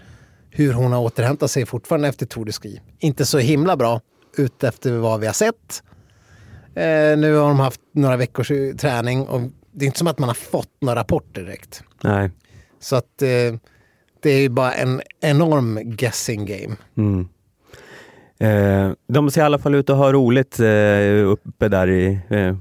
hur hon har återhämtat sig fortfarande efter Tour de Ski. Inte så himla bra ut efter vad vi har sett. Eh, nu har de haft några veckors eh, träning och det är inte som att man har fått några rapporter direkt. Nej. Så att eh, det är ju bara en enorm guessing game. Mm. Eh, de ser i alla fall ut att ha roligt eh, uppe där i, eh,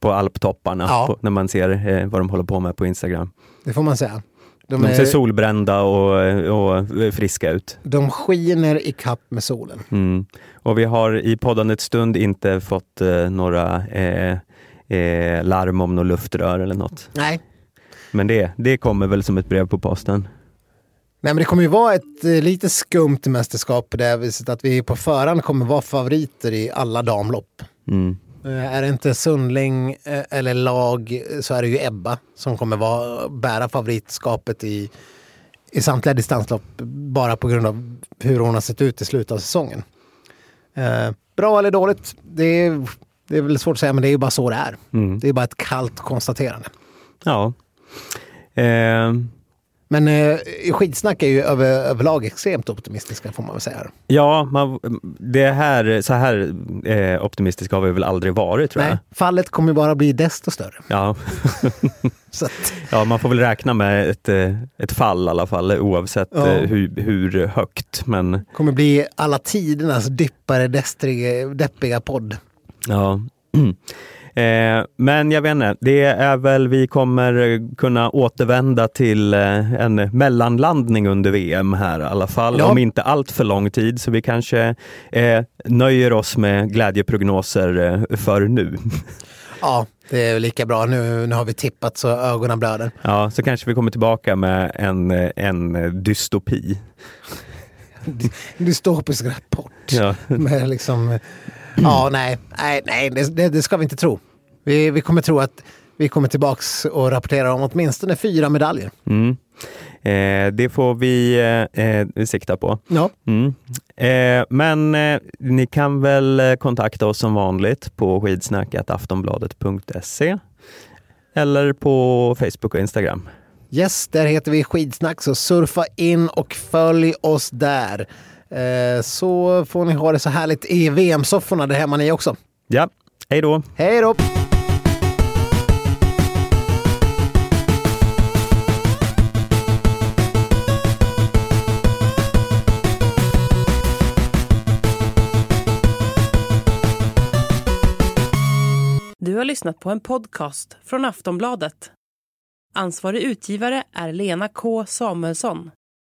på alptopparna, Ja. på, när man ser eh, vad de håller på med på Instagram. Det får man säga. De, De, är, ser solbrända och, och friska ut. de skiner i kapp med solen. Mm. Och vi har i poddandets stund inte fått eh, några eh, larm om något luftrör eller något. Nej. Men det, det kommer väl som ett brev på posten. Nej men det kommer ju vara ett eh, lite skumt mästerskap på det viset att vi på förhand kommer vara favoriter i alla damlopp. Mm. Eh, Är det inte Sundling eh, eller lag så är det ju Ebba som kommer vara, bära favoritskapet i, i samtliga distanslopp bara på grund av hur hon har sett ut i slutet av säsongen. Eh, bra eller dåligt, det är, det är väl svårt att säga men det är ju bara så det är. Mm. Det är bara ett kallt konstaterande. Ja. Eh, Men eh, skidsnack är ju över, överlag extremt optimistiska får man väl säga. ja, man, det här, så här eh, optimistiska har vi väl aldrig varit tror jag. Nej, fallet kommer bara bli desto större. Ja. [laughs] Ja, man får väl räkna med ett, eh, ett fall i alla fall oavsett Ja. eh, hur, hur högt. Men kommer bli alla tidernas dyppare, destriga, deppiga podd. Ja. [clears throat] Eh, men jag vet inte, det är väl, vi kommer kunna återvända till eh, en mellanlandning under VM här i alla fall, Ja. om inte allt för lång tid, så vi kanske eh, nöjer oss med glädjepprognoser eh, för nu. [laughs] Ja, det är lika bra. Nu, nu har vi tippat så ögonen blöder. Ja, så kanske vi kommer tillbaka med en, en dystopi. Dystopisk rapport. Ja. Med liksom, ja, nej, nej, nej det, det, ska vi inte tro. Vi, vi kommer tro att vi kommer tillbaks och rapporterar om åtminstone fyra medaljer. Mm. Eh, det får vi eh, eh, sikta på. Ja, Mm. Eh, men eh, ni kan väl eh, kontakta oss som vanligt på skidsnackataftonbladet.se eller på Facebook och Instagram. yes, där heter vi Skidsnack, så surfa in och följ oss där. Eh, så får ni ha det så härligt i VM-sofforna där hemma ni också. Ja, hej då! Hej då! Du har lyssnat på en podcast från Aftonbladet. Ansvarig utgivare är Lena K Samuelsson.